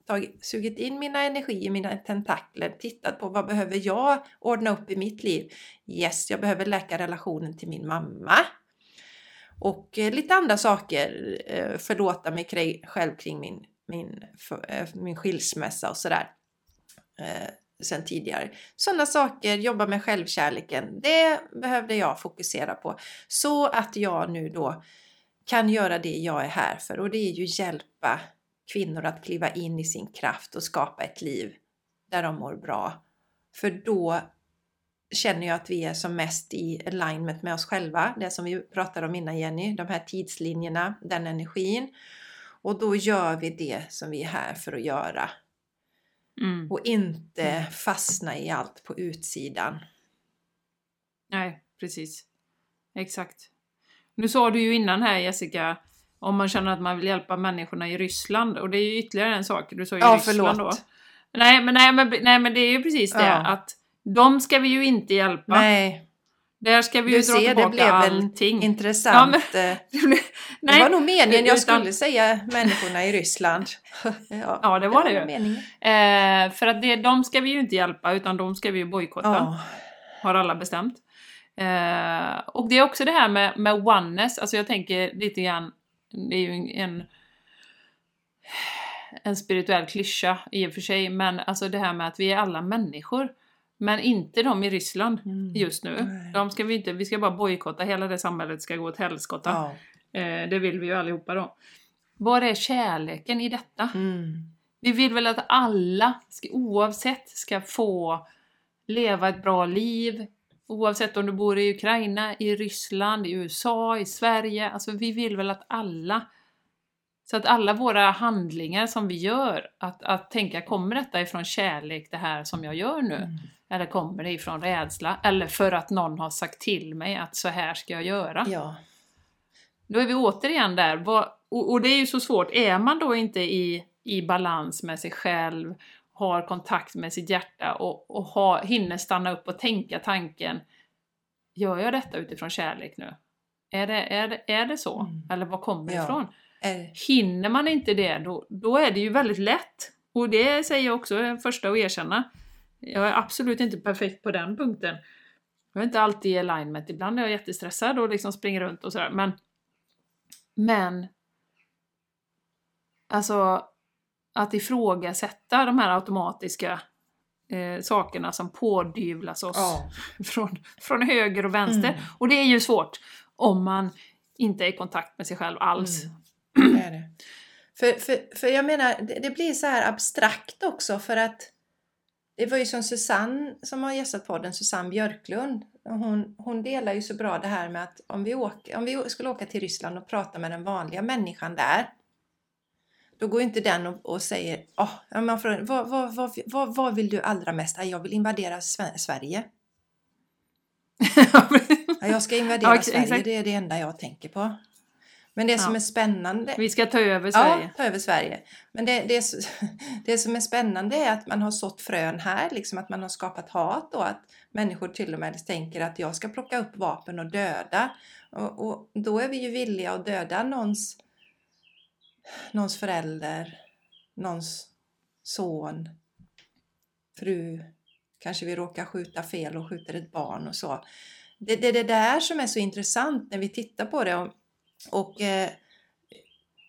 tagit, sugit in mina energier, mina tentakler, tittat på vad behöver jag ordna upp i mitt liv? Yes, jag behöver läka relationen till min mamma. Och eh, lite andra saker, förlåta mig själv kring min, min, min skilsmässa och sådär. Sen tidigare. Sådana saker, jobba med självkärleken, det behövde jag fokusera på. Så att jag nu då kan göra det jag är här för och det är ju hjälpa kvinnor att kliva in i sin kraft och skapa ett liv där de mår bra. För då känner jag att vi är som mest i alignment med oss själva, det som vi pratade om innan Jenny, de här tidslinjerna, den energin. Och då gör vi det som vi är här för att göra. Mm. Och inte fastna i allt på utsidan. Nej, precis. Exakt. Nu sa du ju innan här Jessica, om man känner att man vill hjälpa människorna i Ryssland. Och det är ju ytterligare en sak. Du sa ju ja, Ryssland förlåt. då. Nej men, nej, men, nej men det är ju precis det att de ska vi ju inte hjälpa. Nej. Där ska vi ju du dra ser, tillbaka det blev allting. intressant. Ja, men, nej, det var nog meningen jag utan, skulle säga människorna i Ryssland. ja, ja, det var det, det ju. Eh, för att det, de ska vi ju inte hjälpa utan de ska vi ju bojkotta. Oh. Har alla bestämt. Eh, och det är också det här med, med oneness, alltså jag tänker lite grann det är ju en, en spirituell klyscha i och för sig, men alltså det här med att vi är alla människor. Men inte de i Ryssland mm. just nu. De ska vi, inte, vi ska bara bojkotta, hela det samhället ska gå åt helskotta. Ja. Eh, det vill vi ju allihopa då. Var är kärleken i detta? Mm. Vi vill väl att alla, oavsett, ska få leva ett bra liv, Oavsett om du bor i Ukraina, i Ryssland, i USA, i Sverige. Alltså vi vill väl att alla så att alla våra handlingar som vi gör, att, att tänka kommer detta ifrån kärlek det här som jag gör nu? Mm. Eller kommer det ifrån rädsla? Eller för att någon har sagt till mig att så här ska jag göra? Ja. Då är vi återigen där. Och, det är ju så svårt, är man då inte i, i balans med sig själv har kontakt med sitt hjärta och, och ha, hinner stanna upp och tänka tanken Gör jag detta utifrån kärlek nu? Är det, är det, är det så? Mm. Eller var kommer det ja. ifrån? Hinner man inte det, då, då är det ju väldigt lätt. Och det säger jag också, är första att erkänna. Jag är absolut inte perfekt på den punkten. Jag är inte alltid i alignment, ibland är jag jättestressad och liksom springer runt och sådär. Men, men alltså att ifrågasätta de här automatiska eh, sakerna som pådyvlas oss Ja. från, från höger och vänster. Mm. Och det är ju svårt om man inte är i kontakt med sig själv alls. Mm. Det det. För, för, för jag menar, det, det blir så här abstrakt också för att det var ju som Susanne som har gästat podden, Susanne Björklund. Hon, hon delar ju så bra det här med att om vi, åker, om vi skulle åka till Ryssland och prata med den vanliga människan där då går inte den och, och säger oh, ja, man frågar, vad, vad, vad, vad, vad vill du allra mest? "Ja, Jag vill invadera Sve- Sverige. Ja, jag ska invadera Ja, Sverige, det är det enda jag tänker på. Men det som Ja. är spännande Vi ska ta över Sverige. Ja, ta över Sverige. Men det, det, det som är spännande är att man har sått frön här, liksom att man har skapat hat och att människor till och med tänker att jag ska plocka upp vapen och döda. Och, och då är vi ju villiga att döda någons, någons förälder, någons son, fru. Kanske vi råkar skjuta fel och skjuter ett barn och så. Det är det, det där som är så intressant när vi tittar på det. Och, och eh,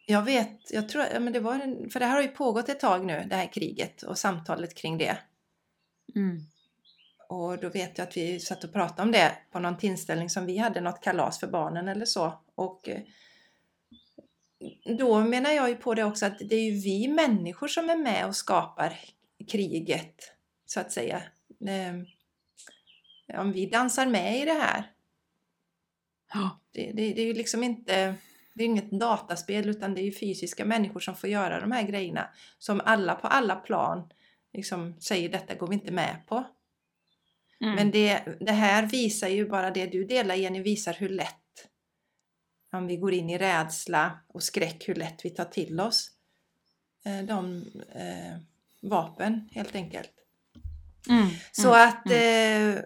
jag vet, jag tror, ja, men det var en, för det här har ju pågått ett tag nu, det här kriget och samtalet kring det. Mm. Och då vet jag att vi satt och pratade om det på någon tillställning som vi hade, något kalas för barnen eller så. Och eh, då menar jag ju på det också att det är ju vi människor som är med och skapar kriget, så att säga. Eh, Om vi dansar med i det här, Ja. det, det, det är ju liksom inte det är inget dataspel utan det är ju fysiska människor som får göra de här grejerna som alla på alla plan liksom säger detta går vi inte med på. Mm. Men det, det här visar ju bara det du delar Jenny, visar hur lätt om vi går in i rädsla och skräck, hur lätt vi tar till oss eh, de eh, vapen helt enkelt. Mm. Så Mm. att, eh,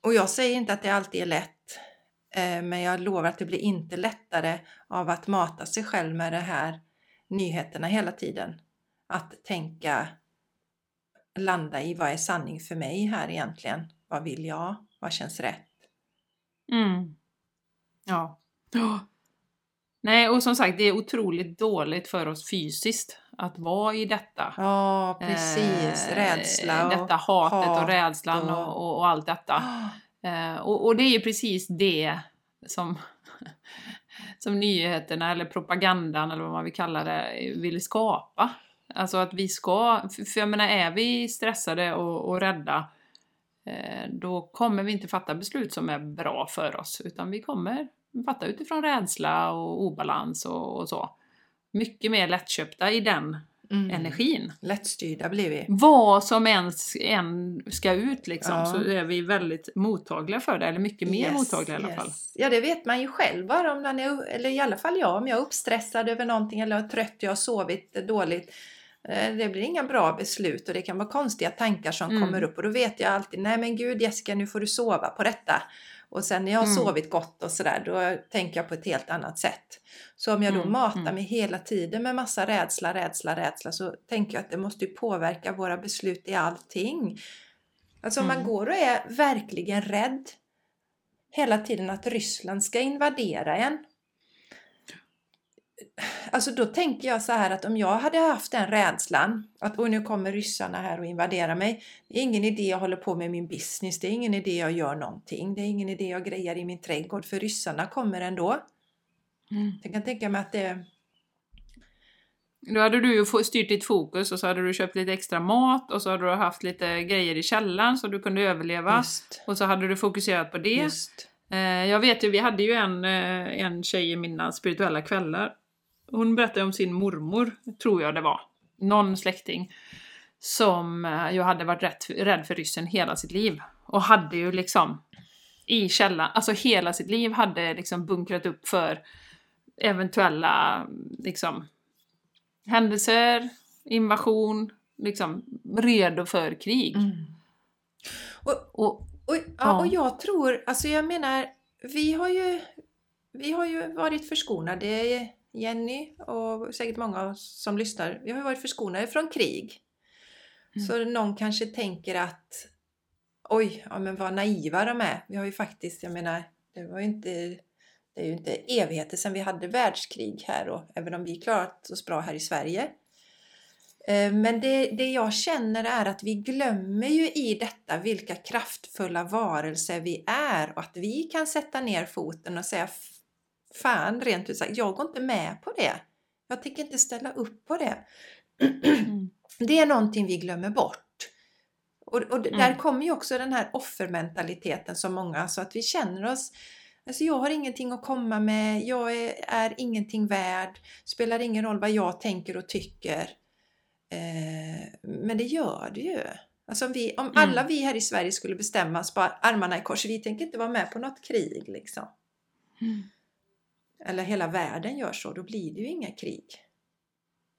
och jag säger inte att det alltid är lätt, eh, men jag lovar att det blir inte lättare av att mata sig själv med de här nyheterna hela tiden. Att tänka, landa i vad är sanning för mig här egentligen? Vad vill jag? Vad känns rätt? Mm. Ja. Ja. Nej, och som sagt, det är otroligt dåligt för oss fysiskt att vara i detta. Ja, precis. Eh, Rädsla och Detta hatet hat och rädslan och, och- och, allt detta. Ah, Eh, och, och det är ju precis det som, som nyheterna eller propagandan eller vad man vill kalla det vill skapa. Alltså att vi ska, för för jag menar är vi stressade och, och rädda eh, då kommer vi inte fatta beslut som är bra för oss utan vi kommer fatta utifrån rädsla och obalans och, och så. Mycket mer lättköpta i den mm. energin. Lättstyrda blir vi. Vad som ens än ska ut liksom Ja. så är vi väldigt mottagliga för det, eller mycket mer Yes, mottagliga i alla yes. fall. Ja, det vet man ju själv bara om man är, eller i alla fall jag, om jag är uppstressad över någonting eller är trött, jag har sovit dåligt. eh, Det blir inga bra beslut och det kan vara konstiga tankar som Mm. kommer upp och då vet jag alltid, nej men gud Jessica nu får du sova på detta. Och sen när jag har Mm. sovit gott och sådär, då tänker jag på ett helt annat sätt. Så om jag då Mm, matar mm. mig hela tiden med massa rädsla, rädsla, rädsla så tänker jag att det måste ju påverka våra beslut i allting. Alltså om man Mm. går och är verkligen rädd hela tiden att Ryssland ska invadera en. Alltså då tänker jag så här att om jag hade haft den rädslan att nu kommer ryssarna här och invaderar mig. Det är ingen idé jag håller på med min business. Det är ingen idé jag gör någonting. Det är ingen idé jag grejar i min trädgård för ryssarna kommer ändå. Mm. Jag kan tänka mig att det... Då hade du ju styrt ditt fokus och så hade du köpt lite extra mat och så hade du haft lite grejer i källaren så du kunde överleva. Just, Och så hade du fokuserat på det. just. Eh, jag vet ju, vi hade ju en, eh, en tjej i mina spirituella kvällar. Hon berättade om sin mormor, tror jag det var. Någon släkting. Som eh, ju hade varit rätt, rädd för ryssen hela sitt liv. Och hade ju liksom i källaren, alltså hela sitt liv hade liksom bunkrat upp för eventuella liksom händelser, invasion, liksom redo för krig. Mm. Och, Och, och, ja, Ja. och jag tror, alltså jag menar, vi har ju, vi har ju varit förskonade, Jenny och säkert många som lyssnar, vi har ju varit förskonade från krig. Mm. Så någon kanske tänker att oj, ja, men vad naiva de är. Vi har ju faktiskt, jag menar, det var ju inte, det är ju inte evigheter sedan vi hade världskrig här och även om vi klarat oss bra här i Sverige. Eh, men det, det jag känner är att vi glömmer ju i detta vilka kraftfulla varelser vi är och att vi kan sätta ner foten och säga fan rent ut sagt, jag går inte med på det. Jag tänker inte ställa upp på det. Mm. Det är någonting vi glömmer bort. Och, och mm. där kommer ju också den här offermentaliteten som många, så att vi känner oss Alltså jag har ingenting att komma med, jag är, är ingenting värd, spelar ingen roll vad jag tänker och tycker. Eh, men det gör det ju. Alltså om, vi, om mm. alla vi här i Sverige skulle bestämma oss på armarna i kors, vi tänker inte vara med på något krig liksom. Mm. Eller hela världen gör så, då blir det ju inga krig.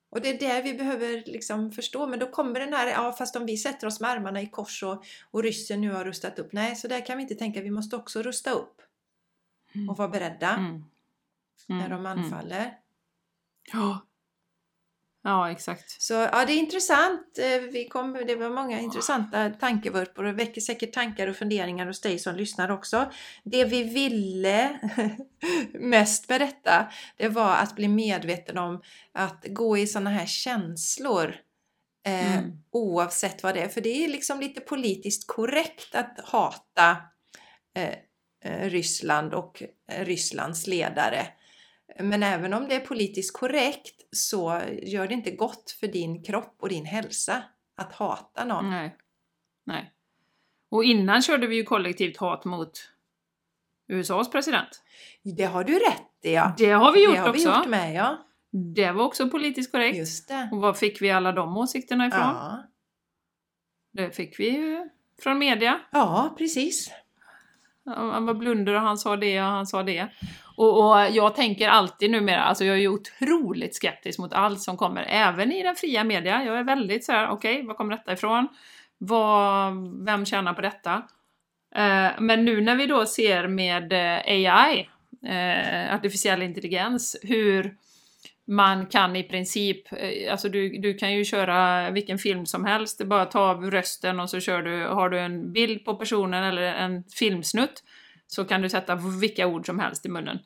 Och det är det vi behöver liksom förstå. Men då kommer den här, ja fast om vi sätter oss med armarna i kors och, och ryssen nu har rustat upp. Nej, så där kan vi inte tänka. Vi måste också rusta upp. Och vara beredda mm. Mm. när de mm. anfaller. Ja. Ja, exakt. Så ja, det är intressant. Eh, vi kom, det var många intressanta tankevurpor och väcker säkert tankar och funderingar hos dig som lyssnar också. Det vi ville mest med detta, det var att bli medveten om att gå i sådana här känslor. Eh, mm. Oavsett vad det är. För det är liksom lite politiskt korrekt att hata eh, eh Ryssland och Rysslands ledare. Men även om det är politiskt korrekt så gör det inte gott för din kropp och din hälsa att hata någon. Nej. Nej. Och innan körde vi ju kollektivt hat mot USAs president. Det har du rätt i ja. Det har vi gjort det har också. Vi gjort med, ja. Det var också politiskt korrekt. Just det. Och var fick vi alla de åsikterna ifrån? Ja. Det fick vi ju från media. Ja, precis. Han var blunder och han sa det och han sa det. Och, och, jag tänker alltid numera, alltså jag är ju otroligt skeptisk mot allt som kommer, även i den fria media. Jag är väldigt såhär, okej, okay, var kommer detta ifrån? Vad, vem tjänar på detta? Eh, men nu när vi då ser med eh, AI, eh, artificiell intelligens, hur man kan i princip, eh, alltså du, du kan ju köra vilken film som helst, det är bara att ta av rösten och så kör du, har du en bild på personen eller en filmsnutt så kan du sätta vilka ord som helst i munnen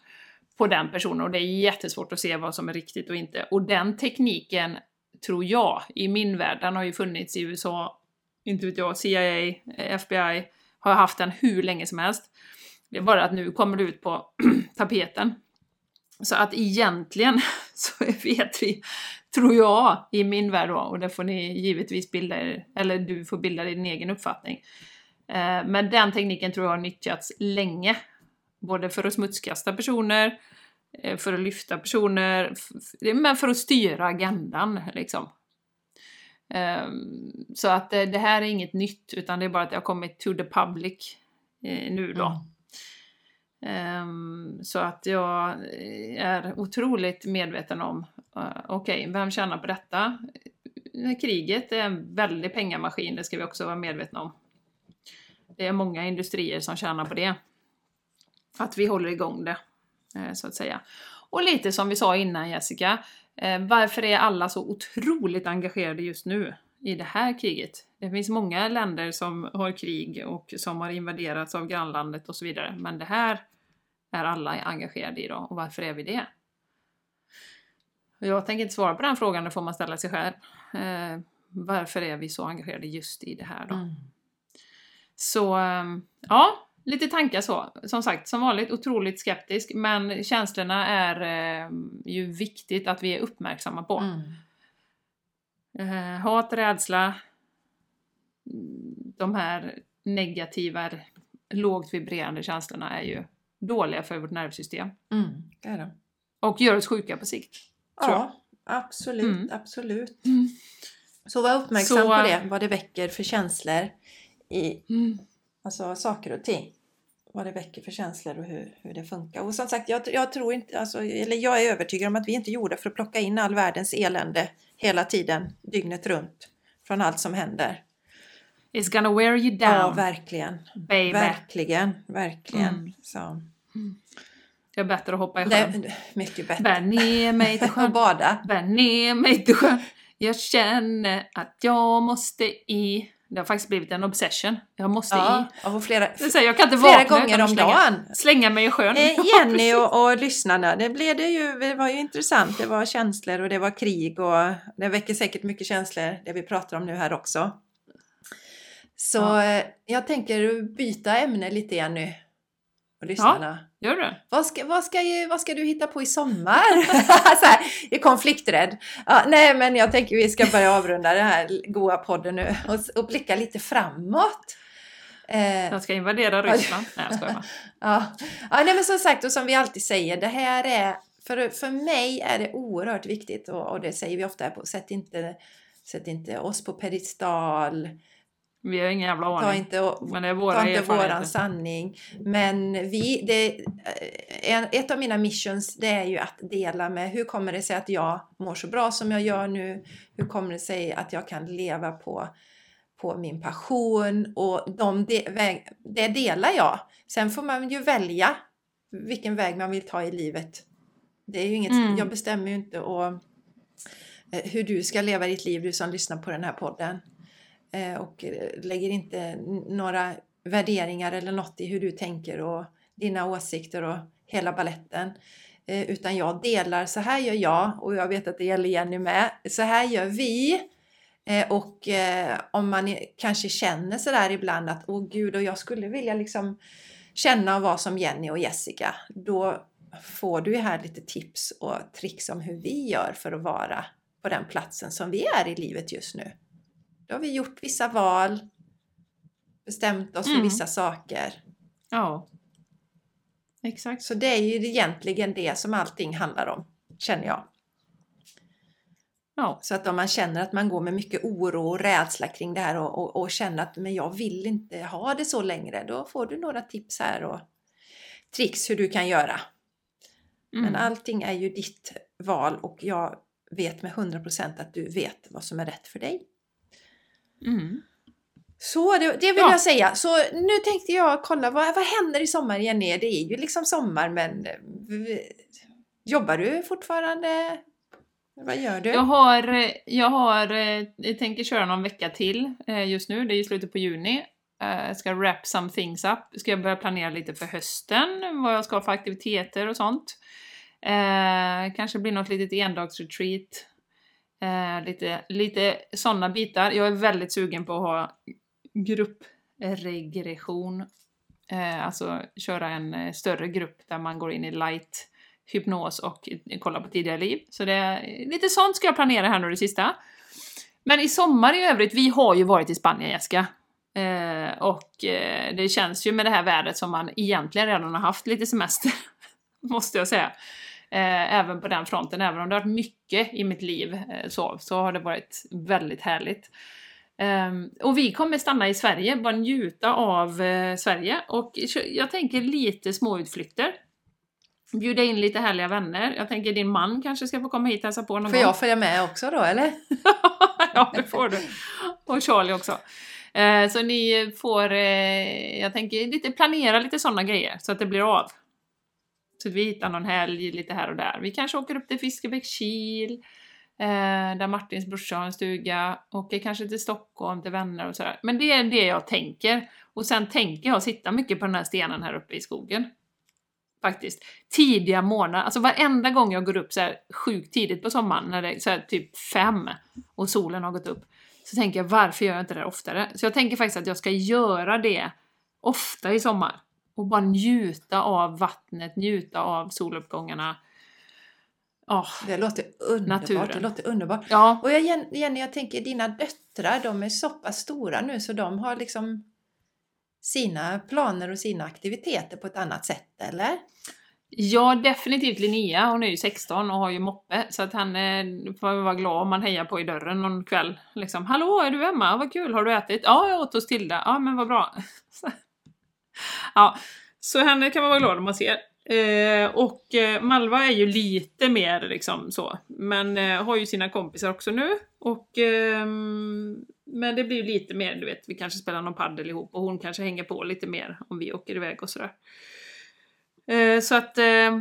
på den personen och det är jättesvårt att se vad som är riktigt och inte. Och den tekniken, tror jag, i min värld, den har ju funnits i USA, inte vet jag, CIA, FBI, har haft den hur länge som helst. Det är bara att nu kommer det ut på tapeten. Så att egentligen så vet vi, tror jag, i min värld då, och det får ni givetvis bilda er, eller du får bilda din egen uppfattning. Eh, men den tekniken tror jag har nyttjats länge. Både för att smutskasta personer, eh, för att lyfta personer, men för att styra agendan liksom. Ehm, så att det här är inget nytt, utan det är bara att det har kommit to the public eh, nu då. Mm. Um, så att jag är otroligt medveten om, okej, okay, vem tjänar på detta? Kriget är en väldig pengamaskin, det ska vi också vara medvetna om. Det är många industrier som tjänar på det. Att vi håller igång det, eh, så att säga. Och lite som vi sa innan Jessica, eh, varför är alla så otroligt engagerade just nu i det här kriget? Det finns många länder som har krig och som har invaderats av grannlandet och så vidare, men det här är alla engagerade i då och varför är vi det? Jag tänker inte svara på den frågan, det får man ställa sig själv. Eh, varför är vi så engagerade just i det här då? Mm. Så ehm, ja, lite tankar så. Som sagt, som vanligt otroligt skeptisk, men känslorna är eh, ju viktigt att vi är uppmärksamma på. Mm. Eh, hat, rädsla, de här negativa, lågt vibrerande känslorna är ju dåliga för vårt nervsystem. Mm, det är det. Och gör oss sjuka på sikt. Ja, absolut, mm. absolut. Mm. Så var uppmärksam Så, på det, vad det väcker för känslor i mm. alltså, saker och ting. Vad det väcker för känslor och hur, hur det funkar. Och som sagt, jag, jag tror inte, alltså, eller jag är övertygad om att vi inte är gjorda för att plocka in all världens elände hela tiden, dygnet runt, från allt som händer. It's gonna wear you down. Ja, verkligen. Baby. Verkligen, verkligen. Mm. Så. Mm. Det är bättre att hoppa i sjön. Det, mycket bättre. Bär ner mig till sjön. bada. Bär ner mig till sjön. Jag känner att jag måste i. Det har faktiskt blivit en obsession. Jag måste Ja, i. och flera, här, jag kan inte flera vakna gånger om slänga, dagen. slänga mig i sjön. Eh, Jenny och, och lyssnarna, det, blev det, ju, det var ju intressant. Det var känslor och det var krig och det väcker säkert mycket känslor, det vi pratar om nu här också. Så Ja. eh, jag tänker byta ämne lite igen nu. Och lyssnarna. Gör du det? Vad, ska, vad, ska, vad ska du hitta på i sommar? så här, är konflikträdd. Ja, nej, men jag tänker vi ska börja avrunda den här goa podden nu och, och blicka lite framåt. Eh, Jag ska invadera Ryssland. Nej, jag skojar bara. Ja, ja nej, men som sagt och som vi alltid säger, det här är för, för mig är det oerhört viktigt och, och det säger vi ofta här på, sätt inte, sätt inte oss på pedestal, Vi har ingen jävla ta aning. inte, och, Men det är våra ta inte våran sanning. Men vi, det, ett av mina missions det är ju att dela med hur kommer det sig att jag mår så bra som jag gör nu? Hur kommer det sig att jag kan leva på, på min passion? Och de de, det delar jag. Sen får man ju välja vilken väg man vill ta i livet. Det är ju inget, Mm. jag bestämmer ju inte och, eh, hur du ska leva ditt liv, du som lyssnar på den här podden. Eh, och eh, lägger inte några värderingar eller något i hur du tänker och dina åsikter och hela balletten. Eh, utan jag delar, så här gör jag och jag vet att det gäller Jenny med. Så här gör vi. Eh, och eh, om man kanske känner sådär ibland att åh gud och jag skulle vilja liksom känna och vara som Jenny och Jessica. Då får du ju här lite tips och tricks om hur vi gör för att vara på den platsen som vi är i livet just nu. Då har vi gjort vissa val, bestämt oss för Mm. vissa saker. Ja. Exakt. Så det är ju egentligen det som allting handlar om, känner jag. Ja. Så att om man känner att man går med mycket oro och rädsla kring det här och, och, och känner att men jag vill inte ha det så längre, då får du några tips här och tricks hur du kan göra. Mm. Men allting är ju ditt val och jag vet med 100% att du vet vad som är rätt för dig. Mm. Så det, det vill Ja. jag säga. Så nu tänkte jag kolla, vad, vad händer i sommar Jenny? Det är ju liksom sommar men eh, jobbar du fortfarande? Vad gör du? Jag har, eh, jag har, eh, jag tänker köra någon vecka till eh, just nu, det är ju slutet på juni. Eh, Jag ska wrap some things up, ska jag börja planera lite för hösten, vad jag ska ha för aktiviteter och sånt. Eh, kanske blir något litet endagsretreat. Eh, lite, lite sådana bitar. Jag är väldigt sugen på att ha gruppregression. Eh, alltså köra en eh, större grupp där man går in i light hypnos och kollar på tidigare liv. Så det är lite sånt ska jag planera här nu det sista. Men i sommar i övrigt, vi har ju varit i Spanien Jessica. Eh, och eh, det känns ju med det här vädret som man egentligen redan har haft lite semester. måste jag säga. Eh, även på den fronten, även om det har varit mycket i mitt liv eh, så, så har det varit väldigt härligt. Ehm, och vi kommer stanna i Sverige, bara njuta av eh, Sverige och jag tänker lite småutflykter. Bjuda in lite härliga vänner. Jag tänker din man kanske ska få komma hit och hälsa på någon Får gång. jag följa med också då eller? ja, det får du. Och Charlie också. Eh, så ni får, eh, jag tänker lite planera lite sådana grejer så att det blir av. Så vi hittar någon helg lite här och där. Vi kanske åker upp till Fiskebäckskil, eh, där Martins brorsa har en stuga. Åker kanske till Stockholm till vänner och sådär. Men det är det jag tänker. Och sen tänker jag sitta mycket på den här stenen här uppe i skogen. Faktiskt. Tidiga morgnar, alltså varenda gång jag går upp så här sjukt tidigt på sommaren, när det är så här typ fem och solen har gått upp, så tänker jag varför gör jag inte det oftare? Så jag tänker faktiskt att jag ska göra det ofta i sommar. Och bara njuta av vattnet, njuta av soluppgångarna. Åh, Det låter underbart. Naturen. Det låter underbart. ja, Och jag, Jen- Jenny, jag tänker dina döttrar, de är så pass stora nu så de har liksom sina planer och sina aktiviteter på ett annat sätt, eller? Ja, definitivt Linnea. Hon är ju 16 och har ju moppe, så att han eh, får vara glad om man hejar på i dörren någon kväll. Liksom, Hallå, är du hemma? Vad kul, har du ätit? Ja, jag åt hos Tilda. Ja, men vad bra. ja, så henne kan man vara glad om man ser. Eh, och eh, Malva är ju lite mer liksom så, men eh, har ju sina kompisar också nu. Och, ehm, men det blir ju lite mer, du vet, vi kanske spelar någon paddel ihop och hon kanske hänger på lite mer om vi åker iväg och sådär. Eh, så att, eh,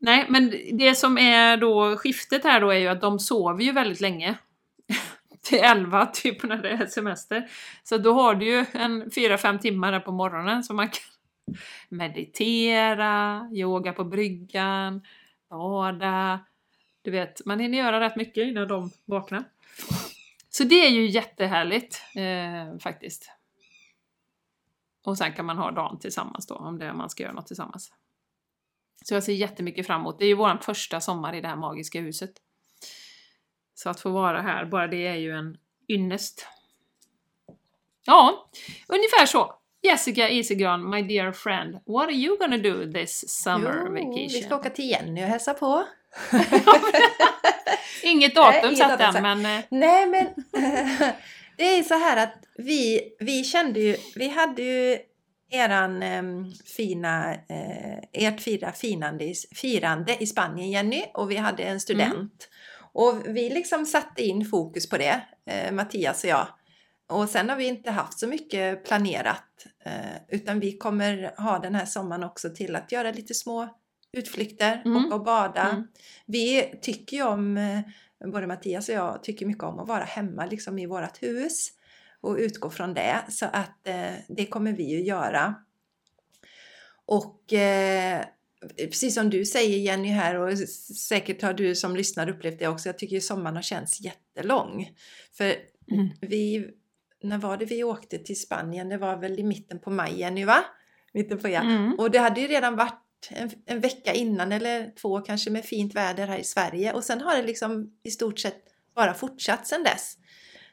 nej, men det som är då skiftet här då är ju att de sover ju väldigt länge till 11 typ när det är semester. Så då har du ju en 4-5 timmar där på morgonen som man kan meditera, yoga på bryggan, bada. Du vet, man hinner göra rätt mycket innan de vaknar. Så det är ju jättehärligt eh, faktiskt. Och sen kan man ha dagen tillsammans då, om det är man ska göra något tillsammans. Så jag ser jättemycket fram emot. Det är ju vår första sommar i det här magiska huset. Så att få vara här, bara det är ju en ynnest. Ja, ungefär så. Jessica Isigran, my dear friend, what are you gonna do this summer Jo, vacation? Vi ska åka till Jenny och hälsa på. Inget datum satt än, men... eh, Nej men det är så här att vi, vi kände ju, vi hade ju eran em, fina, eh, ert fira firande, i- firande i Spanien Jenny och vi hade en student. Och vi liksom satte in fokus på det, eh, Mattias och jag. Och sen har vi inte haft så mycket planerat eh, utan vi kommer ha den här sommaren också till att göra lite små utflykter, Mm. åka och bada. Mm. Vi tycker ju om, eh, både Mattias och jag tycker mycket om att vara hemma liksom i vårt hus och utgå från det. Så att eh, det kommer vi ju göra. Och eh, precis som du säger Jenny här och säkert har du som lyssnar upplevt det också. Jag tycker ju sommaren har känts jättelång. För Mm. vi, när var det vi åkte till Spanien? Det var väl i mitten på maj Jenny va? Mitten på ja. Mm. Och det hade ju redan varit en, en vecka innan eller två kanske med fint väder här i Sverige och sen har det liksom i stort sett bara fortsatt sedan dess.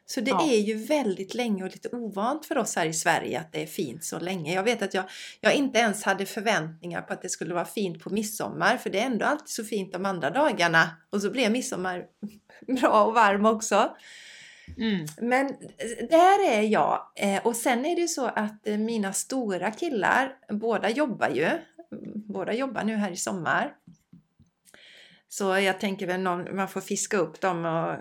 Så det Ja. är ju väldigt länge och lite ovant för oss här i Sverige att det är fint så länge. Jag vet att jag, jag inte ens hade förväntningar på att det skulle vara fint på midsommar för det är ändå alltid så fint de andra dagarna och så blev midsommar bra och varm också. Mm. Men där är jag. Eh, Och sen är det så att eh, mina stora killar, båda jobbar ju. Båda jobbar nu här i sommar. Så jag tänker väl någon, man får fiska upp dem och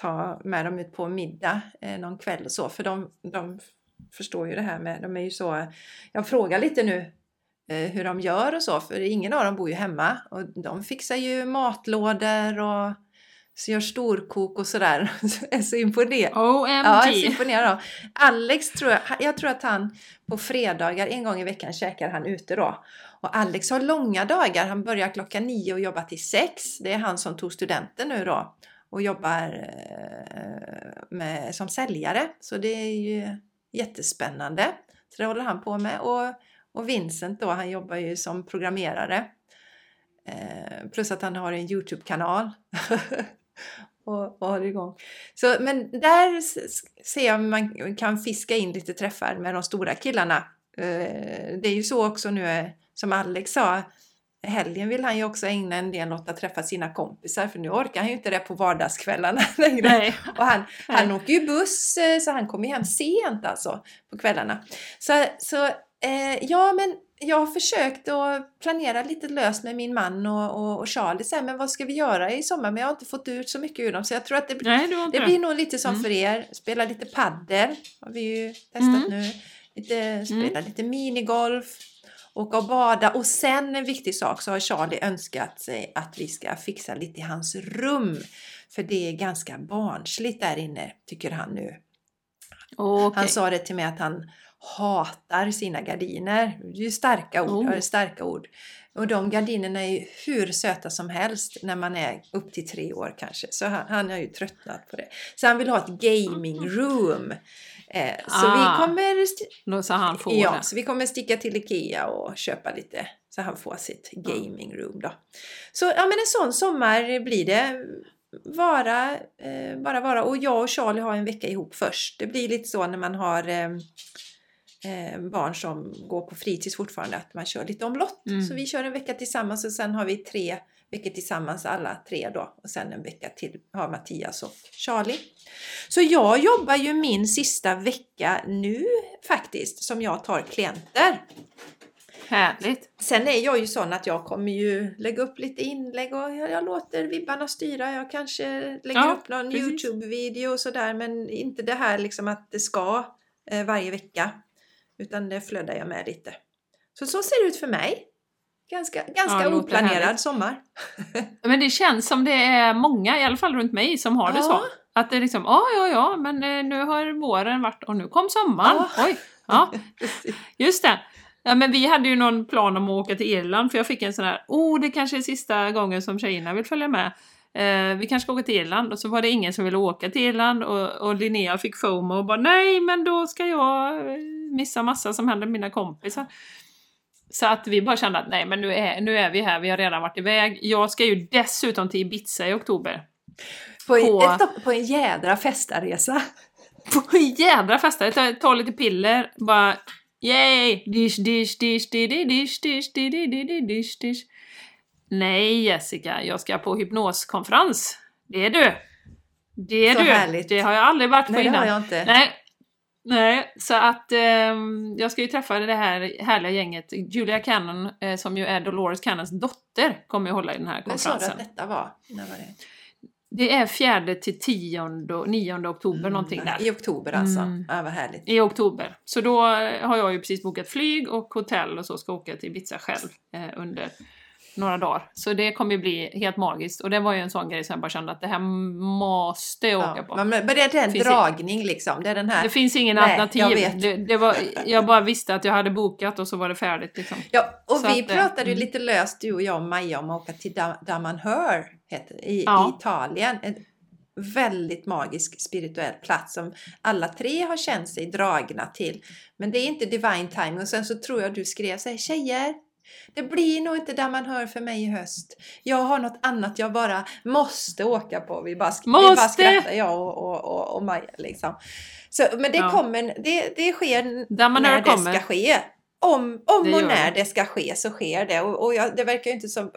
ta med dem ut på middag eh, någon kväll och så. För de, de förstår ju det här med, de är ju så, jag frågar lite nu eh, hur de gör och så, för ingen av dem bor ju hemma. Och de fixar ju matlådor och så gör storkok och sådär. Är så imponerad. Ja, jag är så OMG! imponerad av. Alex tror jag, jag tror att han på fredagar en gång i veckan käkar han ute då. Och Alex har långa dagar. Han börjar klockan nio och jobbar till sex. Det är han som tog studenten nu då och jobbar eh, med, som säljare. Så det är ju jättespännande. Så det håller han på med. Och, och Vincent då, han jobbar ju som programmerare. Eh, plus att han har en Youtube-kanal. och, och har igång. Så, men där ser jag om man kan fiska in lite träffar med de stora killarna. Eh, det är ju så också nu eh, som Alex sa. Helgen vill han ju också ägna en del åt att träffa sina kompisar för nu orkar han ju inte det på vardagskvällarna längre. Nej. Och han, han Nej. åker ju buss eh, så han kommer hem sent alltså på kvällarna. Så, så eh, ja men jag har försökt att planera lite löst med min man och, och, och Charlie så här, men vad ska vi göra i sommar? Men jag har inte fått ut så mycket ur dem så jag tror att det, Nej, det det. blir nog lite som Mm. för er. Spela lite paddel har vi ju testat Mm. nu. Lite, spela lite minigolf. Åka och bada och sen en viktig sak så har Charlie önskat sig att vi ska fixa lite i hans rum. För det är ganska barnsligt där inne tycker han nu. Okej. Han sa det till mig att han hatar sina gardiner. Det är ju starka ord. Oh. Starka ord. Och de gardinerna är ju hur söta som helst när man är upp till tre år kanske. Så han, han har ju tröttnat på det. Så han vill ha ett gaming room. Eh, så Ah, vi kommer Då sa han få Ja, det. så vi kommer sticka till Ikea och köpa lite så han får sitt gaming room då. Så ja men en sån sommar blir det. Vara, eh, bara vara. Och jag och Charlie har en vecka ihop först. Det blir lite så när man har eh, eh, barn som går på fritids fortfarande att man kör lite omlott. Mm. Så vi kör en vecka tillsammans och sen har vi tre veckor tillsammans alla tre då. Och sen en vecka till har Mattias och Charlie. Så jag jobbar ju min sista vecka nu faktiskt som jag tar klienter. Härligt. Sen är jag ju sån att jag kommer ju lägga upp lite inlägg och jag, låter vibbarna styra. Jag kanske lägger Ja, upp någon. Youtube-video och sådär men inte det här liksom att det ska eh, varje vecka. Utan det flödar jag med lite. Så så ser det ut för mig. Ganska, ganska låter oplanerad sommar. Men det känns som det är många, i alla fall runt mig, som har det så. Att det är liksom, ja, ja, ja, men eh, nu har våren varit och nu kom sommaren. Ja. Oj, ja, just det. Ja, men vi hade ju någon plan om att åka till Irland för jag fick en sån här, oh, det kanske är sista gången som tjejerna vill följa med. Eh, vi kanske ska åka till Irland och så var det ingen som ville åka till Irland och, och Linnea fick FOMO och bara nej men då ska jag eh, missa massa som händer med mina kompisar. Så att vi bara kände att nej men nu är, nu är vi här, vi har redan varit iväg. Jag ska ju dessutom till Ibiza i oktober. På, en- På- ett på en jädra festaresa. På en jädra festa, jag tar, tar lite piller, bara yay! Dish, dish, dish, di, di, dish, dish, di, di, di, di, dish, dish. Nej Jessica, jag ska på hypnoskonferens. Det är du! Det är Så du! härligt. Det har jag aldrig varit på Nej, det innan. har jag inte. Nej. Nej, så att ehm, jag ska ju träffa det här härliga gänget. Julia Cannon, eh, som ju är Dolores Cannons dotter, kommer ju hålla i den här När sa du konferensen. att detta var? När var det? Det är 4 till 10, 9 oktober någonting där. I oktober alltså. Mm. Ja, vad härligt. I oktober. Så då eh, har jag ju precis bokat flyg och hotell och så ska åka till Ibiza själv eh, under några dagar. Så det kommer ju bli helt magiskt. Och det var ju en sån grej som jag bara kände att det här måste jag åka Ja. på. Men det är en dragning liksom. Det är den här. Det finns ingen Nej, alternativ. jag vet. Det, det var, jag bara visste att jag hade bokat och så var det färdigt liksom. Ja, och Så vi att, eh, pratade ju mm. lite löst du och jag och Maja om att åka till Dam- Damanhör i, Ja. i Italien. En väldigt magisk spirituell plats som alla tre har känt sig dragna till. Men det är inte divine timing. Och sen så tror jag du skrev så här, tjejer, det blir nog inte Damanhör för mig i höst. Jag har något annat jag bara måste åka på. Vi bara, sk- vi bara Måste! skrattar jag och, och, och, och Maja liksom. Så, men det Ja. kommer, det, det sker när det kommer. ska ske. Om, om och när det. det ska ske så sker det. Och, och jag, det verkar ju inte som...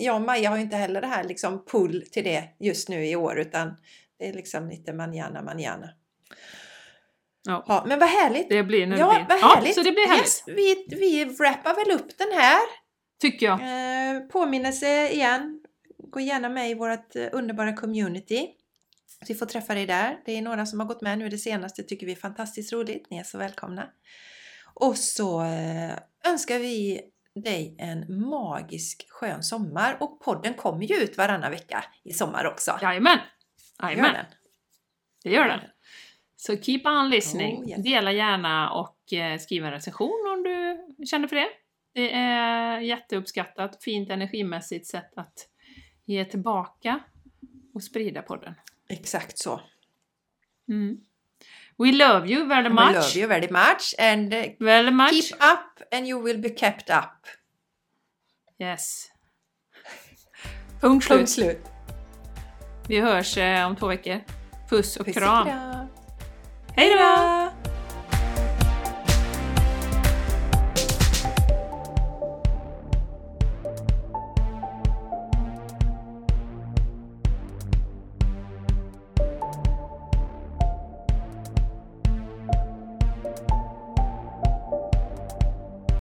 Jag och Maja har ju inte heller det här liksom pull till det just nu i år utan det är liksom lite manjana manjana. Ja, Ja, men vad härligt! det blir när det Ja, blir. vad Ja, härligt! så det blir härligt. Yes, vi, vi wrappar väl upp den här. Tycker jag. Eh, påminnelse igen. Gå gärna med i vårt eh, underbara community. Så vi får träffa dig där. Det är några som har gått med nu det senaste. tycker vi är fantastiskt roligt. Ni är så välkomna. Och så eh, önskar vi dig en magisk skön sommar. Och podden kommer ju ut varannan vecka i sommar också. Jajamän! Gör Jajamän, den. det gör den. Så keep on listening. Oh, yes. Dela gärna och eh, skriv en recension om du känner för det. Det är jätteuppskattat, fint energimässigt sätt att ge tillbaka och sprida podden. Exakt så. Mm. We love you very We much. love you very much and eh, Very much. keep up and you will be kept up. Yes. Punkt Punkt slut. slut. Vi hörs eh, om två veckor. Puss och Puss och kram. Hej då!